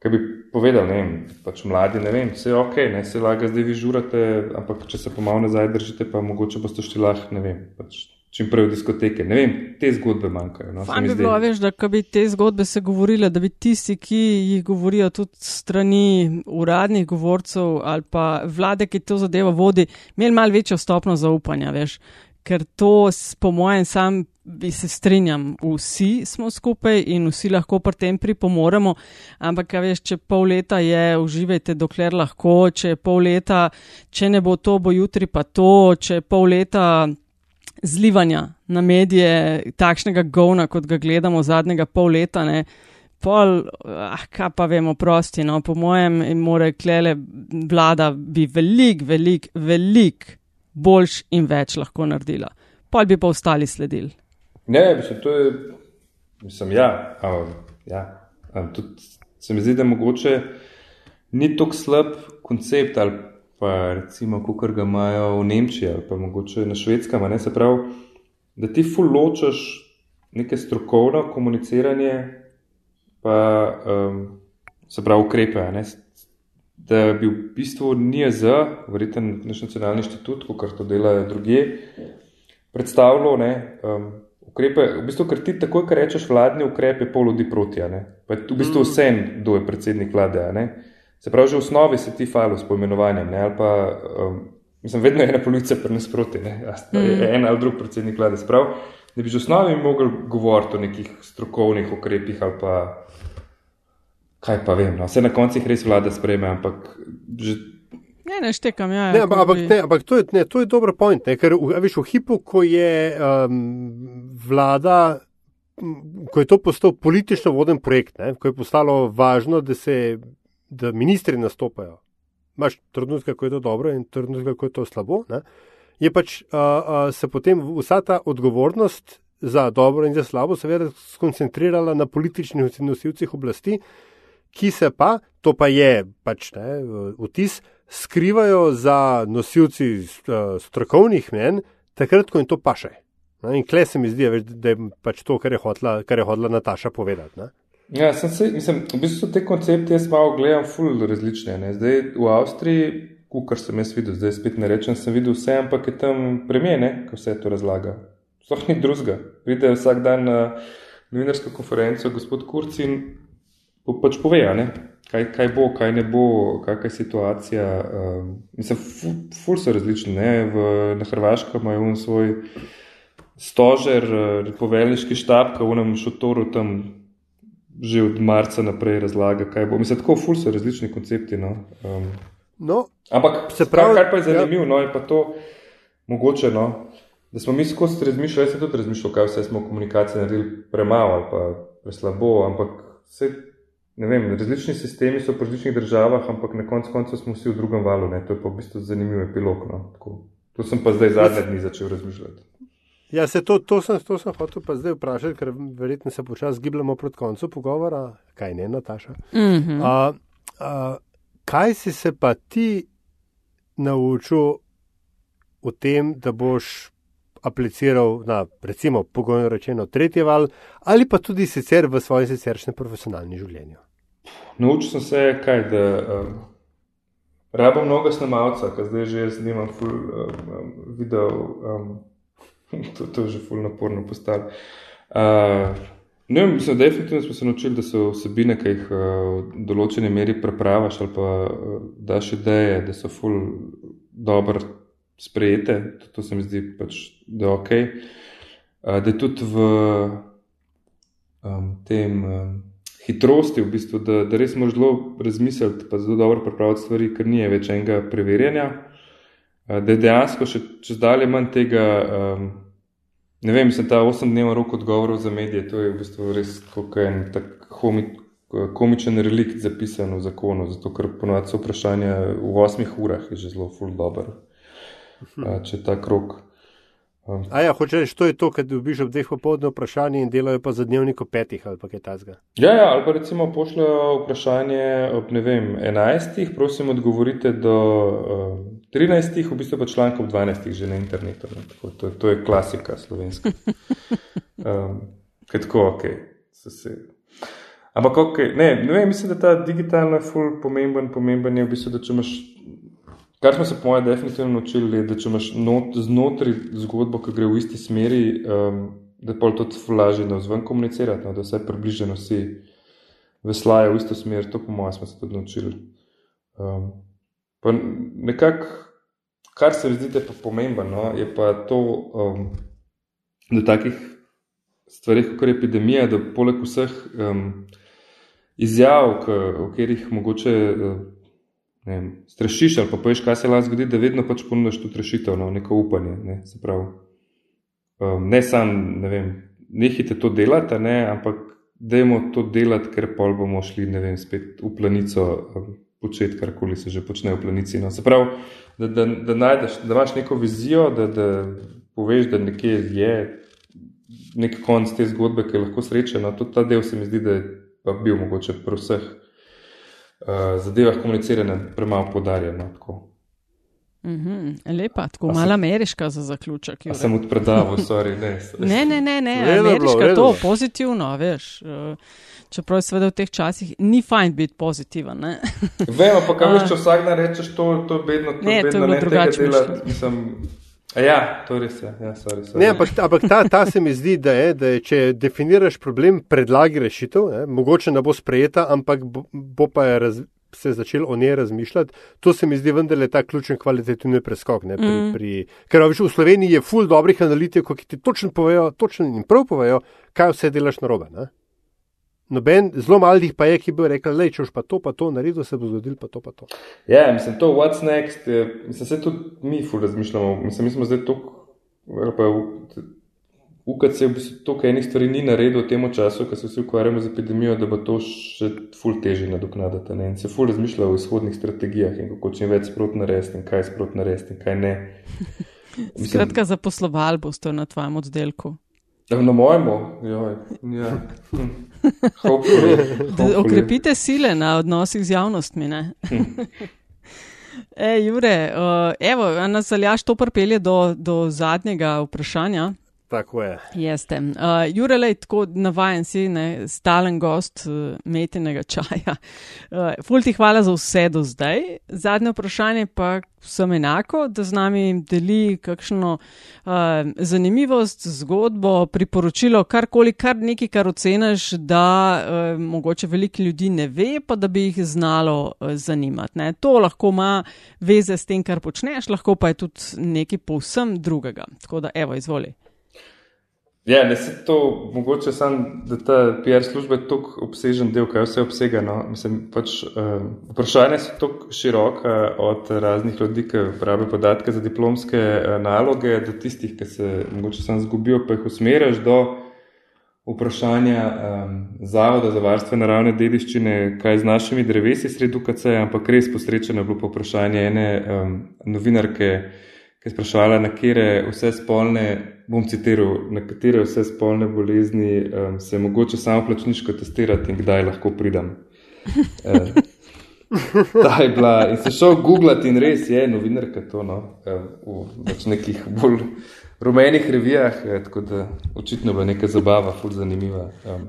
ki bi povedali, ne vem, pač mladi, ne vem, vse je ok, ne se laga zdaj vi žurate, ampak če se pomalo nazaj držite, pa mogoče boste šli lahko, ne vem, pač čim prej v diskoteke. Ne vem, te zgodbe manjkajo. No, Fajn bi bilo, veš, da bi te zgodbe se govorile, da bi tisti, ki jih govorijo tudi strani uradnih govorcev ali pa vlade, ki to zadevo vodi, imeli malo večjo stopno zaupanja, veš. Ker to, po mojem, sam bi se strinjam, vsi smo skupaj in vsi lahko pri tem pripomoremo, ampak, veš, če pol leta je, uživajte, dokler lahko, če pol leta, če ne bo to, bo jutri pa to, če pol leta zlivanja na medije, takšnega govna, kot ga gledamo zadnjega pol leta. Ne. Pol, ah, kaj pa vemo, prosti, no, po mojem, mora klele vlada bi velik, velik, velik boljš in več lahko naredila. Pol bi pa ostali sledili. Ne, mislim, to je, mislim, ja, um, ja, um, tudi se mi zdi, da mogoče ni tako slab koncept ali pa recimo, kot ga imajo v Nemčiji ali pa mogoče na švedskem. Se pravi, da ti fuločaš neke strokovno komuniciranje, pa um, se pravi ukrepe. Da bi v bistvu NIZ, verjeten naš nacionalni inštitut, kot to delajo druge, predstavljal, ne, um, ukrepe, v bistvu, ker ti takoj, ko rečeš vladni ukrep, je pol ljudi proti. Pa je v bistvu mm. vse, kdo je predsednik vlade. Se pravi, že v osnovi se ti falo s poimenovanjem, ali pa, um, mislim, vedno je ena policija pri nas proti, ne? Mm. en ali drug predsednik vlade. Sprav, da bi že v osnovi mogli govoriti o nekih strokovnih ukrepih ali pa kaj pa vem. No? Vse na koncu jih res vlada sprejme, ampak že Ne, ne štekam, ja. Ne, ampak, bi... ne, ampak to, je, ne, to je dober point, ne, ker veš, v hipu, ko je um, vlada, ko je to postal politično voden projekt, ne, ko je postalo važno, da se da ministri nastopajo. Imáš trenutke, ko je to dobro in trenutke, ko je to slabo. Ne, je pač uh, uh, se potem vsa ta odgovornost za dobro in za slabo seveda skoncentrirala na političnih nosilcih oblasti, ki se pa, to pa je pač ne, vtis, skrivajo za nosilci strokovnih mnen, takrat, ko jim to paše. In kle se mi zdi, da je pač to, kar je hotla, kar je hotla Nataša povedati. Ne? Ja, sem se, mislim, v bistvu te koncepte jaz malo gledam, ful različne. Ne? Zdaj v Avstriji, kar sem jaz videl, zdaj spet ne rečem, sem videl vse, ampak je tam premjene, ko vse to razlaga. Sploh ni drugega. Pride vsak dan na novinarsko konferenco gospod Kurc in pač pove, kaj, kaj bo, kaj ne bo, kakšna je situacija. Um, mislim, ful, ful so različni. V, na Hrvaškem imajo svoj stožer, uh, poveljniški štab, ki v enem šotoru tam že od marca naprej razlaga, kaj bo. Mislim, tako ful so različni koncepti. No. Um, no, ampak se pravi, kar pa je zanimivo, ja. no, je pa to mogoče. No, Da smo mi skozi razmišljali, jaz sem tudi razmišljal, kaj vse smo v komunikaciji naredili premalo ali pa preslabo, ampak vse ne vem, različni sistemi so v različnih državah, ampak na koncu konca smo vsi v drugem valu. Ne? To je pa v bistvu zanimiv epilog. No? To sem pa zdaj zadnje dni začel razmišljati. Ja, se to, to, sem, to sem hotel pa zdaj vprašati, ker verjetno se počasi gibljamo proti koncu pogovora. Kaj ne, Nataša? Mm -hmm. a, a, kaj si se pa ti naučil o tem, da boš apliciral na, recimo, pogojno rečeno, tretji val, ali pa tudi sicer v svojem siceršnjem profesionalnem življenju? Naučil sem se, kaj, da um, rabim mnogo snemalca, ker zdaj že snimam ful um, video, um, *laughs* to, to je že ful naporno postalo. Uh, ne vem, mislim, definitivno smo se naučili, da so vsebine, ki jih uh, v določeni meri prepravaš ali pa uh, daš ideje, da so ful dobro sprejete, to, to se mi zdi pač, da je ok. Uh, da je tudi v um, tem. Um, hitrosti, v bistvu, da, da res moraš zelo razmisliti, pa zelo dobro pripraviti stvari, ker ni več enega preverjanja. Da je dejansko še čez dalje manj tega, um, ne vem, mislim, ta 8-dnevni rok odgovorov za medije, to je v bistvu res kot en tak homi, komičen relikt zapisan v zakonu, zato ker ponovadi so vprašanja v 8 urah, je že zelo full dobro, uh, če ta krok. Um. A ja, hoče reči, to je to, kad dobiš ob dveh popoldne vprašanje in delajo pa za dnevnik ob petih ali pa kaj tasga. Ja, ja, ali pa recimo pošljajo vprašanje ob, ne vem, enajstih, prosim odgovorite do uh, trinajstih, v bistvu pa članek ob dvanajstih že na internetu. No, tako, to, to je klasika slovenska. *laughs* Um, kaj tako, ok, se se. Ampak ok, ne, ne vem, mislim, da ta digitalna ful pomemben, pomemben je v bistvu, da če imaš Kar smo se po mojem definitivno naučili, je, da če imaš not, znotraj zgodbo, ki gre v isti smeri, um, da je pol to lažje na vzven komunicirati, no, da vse približeno vsi veslajo v isto smer. To po mojem smo se tudi naučili. Um, pa nekako, kar se mi zdi, da je pa pomembno, no, je pa to, um, da takih stvarih, kot je epidemija, da poleg vseh um, izjav, o katerih mogoče. Uh, vem, strašiš ali pa poješ, kaj se lahko zgodi, da vedno pač ponudiš tudi rešitev, no, neko upanje. Ne, um, ne samo, ne vem, nehite to delati, ne, ampak dajmo to delati, ker pol bomo šli, ne vem, spet v planico. Um, Početi karkoli se že počne v planici. No. Se pravi, da, da, da, najdeš, da imaš neko vizijo, da, da poveš, da nekje je nek konc te zgodbe, ki je lahko srečen. No. Tudi ta del se mi zdi, da je bil mogoče pri vseh uh, zadevah komuniciranja premalo podarjeno. Mm -hmm, lepa, tako malo ameriška za zaključek. Sem od predaval, *laughs* sorry, ne. ne, ne, ne, ne ameriška je to pozitivno, veš. Uh, čeprav je seveda v teh časih ni fajn biti pozitiven. Vemo pa, kaj veš, *laughs* če vsak dan rečeš to, to je bedno, to ne, je bedno, ne, tega dela, mislim, Ja, to res je. Ja, sorry, sorry. Ne, ampak ampak ta, ta se mi zdi, da je, da je če definiraš problem, predlagi rešitev, ne, mogoče ne bo sprejeta, ampak bo, bo pa je raz, se začel o njej razmišljati. To se mi zdi vendarle ta ključen kvalitativni preskok. Ne, pri, Mm. pri, ker viš, v Sloveniji je ful dobrih analitikov, ki ti točno povejo, točno in prav povejo, kaj vse delaš narobe. Ne. Noben, zelo malih pa je, ki bi rekel, le če boš pa to, pa to naredil, se bo zgodil pa to, pa to. Ja, mislim, to what's next, je, mislim, se tudi mi ful razmišljamo. Mislim, mi smo zdaj ali pa UKC v bistvu toliko enih stvari ni naredil v tem času, ko se vsi ukvarjamo z epidemijo, da bo to še ful težje nadoknaditi. ne. In se ful razmišlja o izhodnih strategijah in kako čim več sprot narediti in kaj sprot narediti in kaj ne. *laughs* Mislim, Skratka, zaposlovali boste na tvojem oddelku. Na mojemu, joj, ja. *laughs* Hopefully, Da hopefully. Okrepite sile na odnosih z javnostmi. ne? *laughs* E, Jure, uh, evo, nas aljaš to pripelje do, do zadnjega vprašanja. Tako je. Jeste. Uh, Jure, lej, tako navajen si, ne, stalen gost uh, metenega čaja. Uh, ful ti hvala za vse do zdaj. Zadnje vprašanje pa vsem enako, da z nami deli kakšno uh, zanimivost, zgodbo, priporočilo, karkoli, kar nekaj, kar oceniš, da uh, mogoče veliko ljudi ne ve, pa da bi jih znalo uh, zanimati. Ne. To lahko ima veze s tem, kar počneš, lahko pa je tudi nekaj povsem drugega. Tako da, evo, izvoli. Ja, ne se to, mogoče sam, da ta PR služba je tako obsežen del, kaj vse obsega. No? Mislim, pač, uh, vprašanja so tako široka od raznih ljudi, ki uporabljajo podatke za diplomske uh, naloge, do tistih, ki se mogoče sam zgubijo, pa jih usmerjaš do vprašanja um, Zavoda za varstvo naravne dediščine, kaj z našimi drevesi sredo KC, ampak res posrečeno je bilo po vprašanje ene um, novinarke, je spraševala, na katere vse spolne, bom citiral, na katere vse spolne bolezni um, se je mogoče samo plačniško testirati in kdaj lahko pridem. Uh, *laughs* Ta je bila in se šel googlati in res je novinarka to no, eh, v pač nekih bolj rumenih revijah, eh, tako da očitno bo neka zabava, ful zanimiva. Um,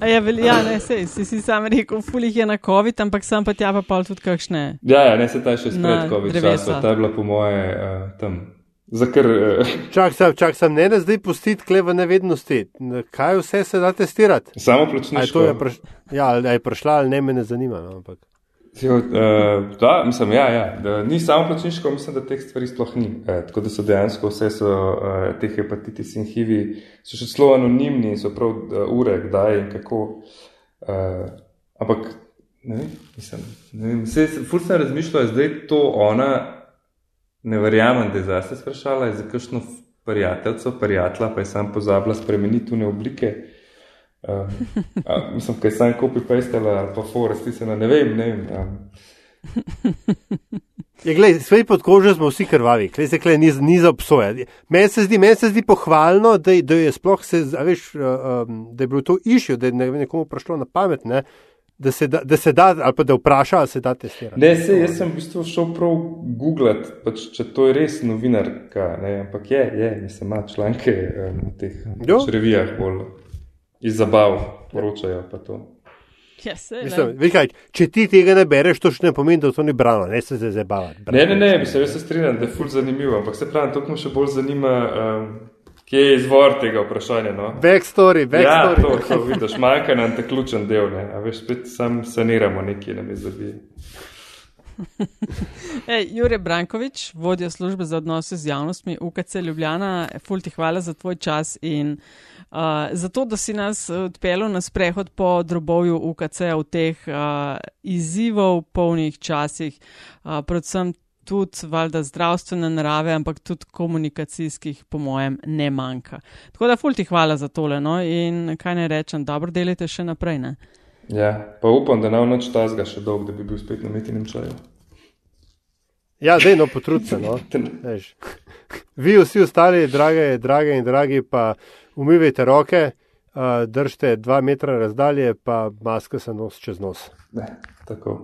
A je velja, ne, sej, si, si sam rekel, fulih je na COVID, ampak sam pa tja pa pol tudi kakšne. ja, ja, ne se ta še spred COVID drevesa. časa, ta je bila po moje uh, tam. Zakr, uh, *laughs* Čak sem, čak sem, ne da zdaj pustiti kleve nevednosti. Kaj vse se da testirati? samo plačniško. to je, praš, ja, ali je prišla ali ne, me ne zanima. No, ampak. Jo, uh, da, mislim, ja, ja, da ni samo plačniško, mislim, da teh stvari sploh ni. E, tako da so dejansko vse so, uh, te hepatitis in HIV so še zelo anonimni in so prav uh, ure, kdaj in kako. Uh, ampak, ne vem, mislim, ne vem, se, ful sem razmišljal, zdaj to ona, ne verjamem, da je zase sprašala, je za kakšno prijateljco, prijatelja, pa je sam pozabila spremeniti tune oblike. Um, a, mislim, kaj sam kopi pestala ali pa foresti se na ne vem, ne vem. Um, Je, glej, svej pod kožo smo vsi krvavi, klej se klej ni, ni za obsojati. Meni se, zdi- meni se zdi pohvalno, da, da je sploh se, veš, um, da je bilo to išjo, da je ne, nekomu prišlo na pamet, ne, da, se da, da se da, ali pa da vpraša, ali se da testirati. ne, se, jaz sem v bistvu šel prav googlat, pač, če to je res novinarka, ne, ampak je, je, mislim, ima članke um, v teh pač, revijah bolj iz zabav poročajo pa to. Ja, Mislim, veš kaj, če ti tega ne bereš, to še ne pomeni, da to ni brano, ne se zdaj zabavati. Ne, ne, ne, mislim, jaz se strinjam, da je ful zanimivo, ampak se pravi, to me še bolj zanima, um, kje je izvor tega vprašanja. No? Backstory, Ja, backstory. to, to vidiš, manjka nam ta ključen del, ne? a veš, spet sam saniramo nekje na mizabiji. *laughs* Ej, Jure Brankovič, vodja službe za odnose z javnostmi UKC Ljubljana, ful ti hvala za tvoj čas in uh, za to, da si nas odpeljal na sprehod po drobovju UKC v teh uh, izzivov polnih časih, uh, predvsem tudi valjda zdravstvene narave, ampak tudi komunikacijskih, po mojem, ne manjka. Tako da ful ti hvala za tole, no in kaj ne rečem, dobro delite še naprej, ne? Ja, pa upam, da ne bo noč tazga še dolg, da bi bil spet na metinem čaju. Ja, zdaj no, potrud se. No. *laughs* Veš. Vi vsi ostali, drage, drage in dragi, pa umivajte roke, držite dva metra razdalje, pa maske se nos čez nos. Ne, tako.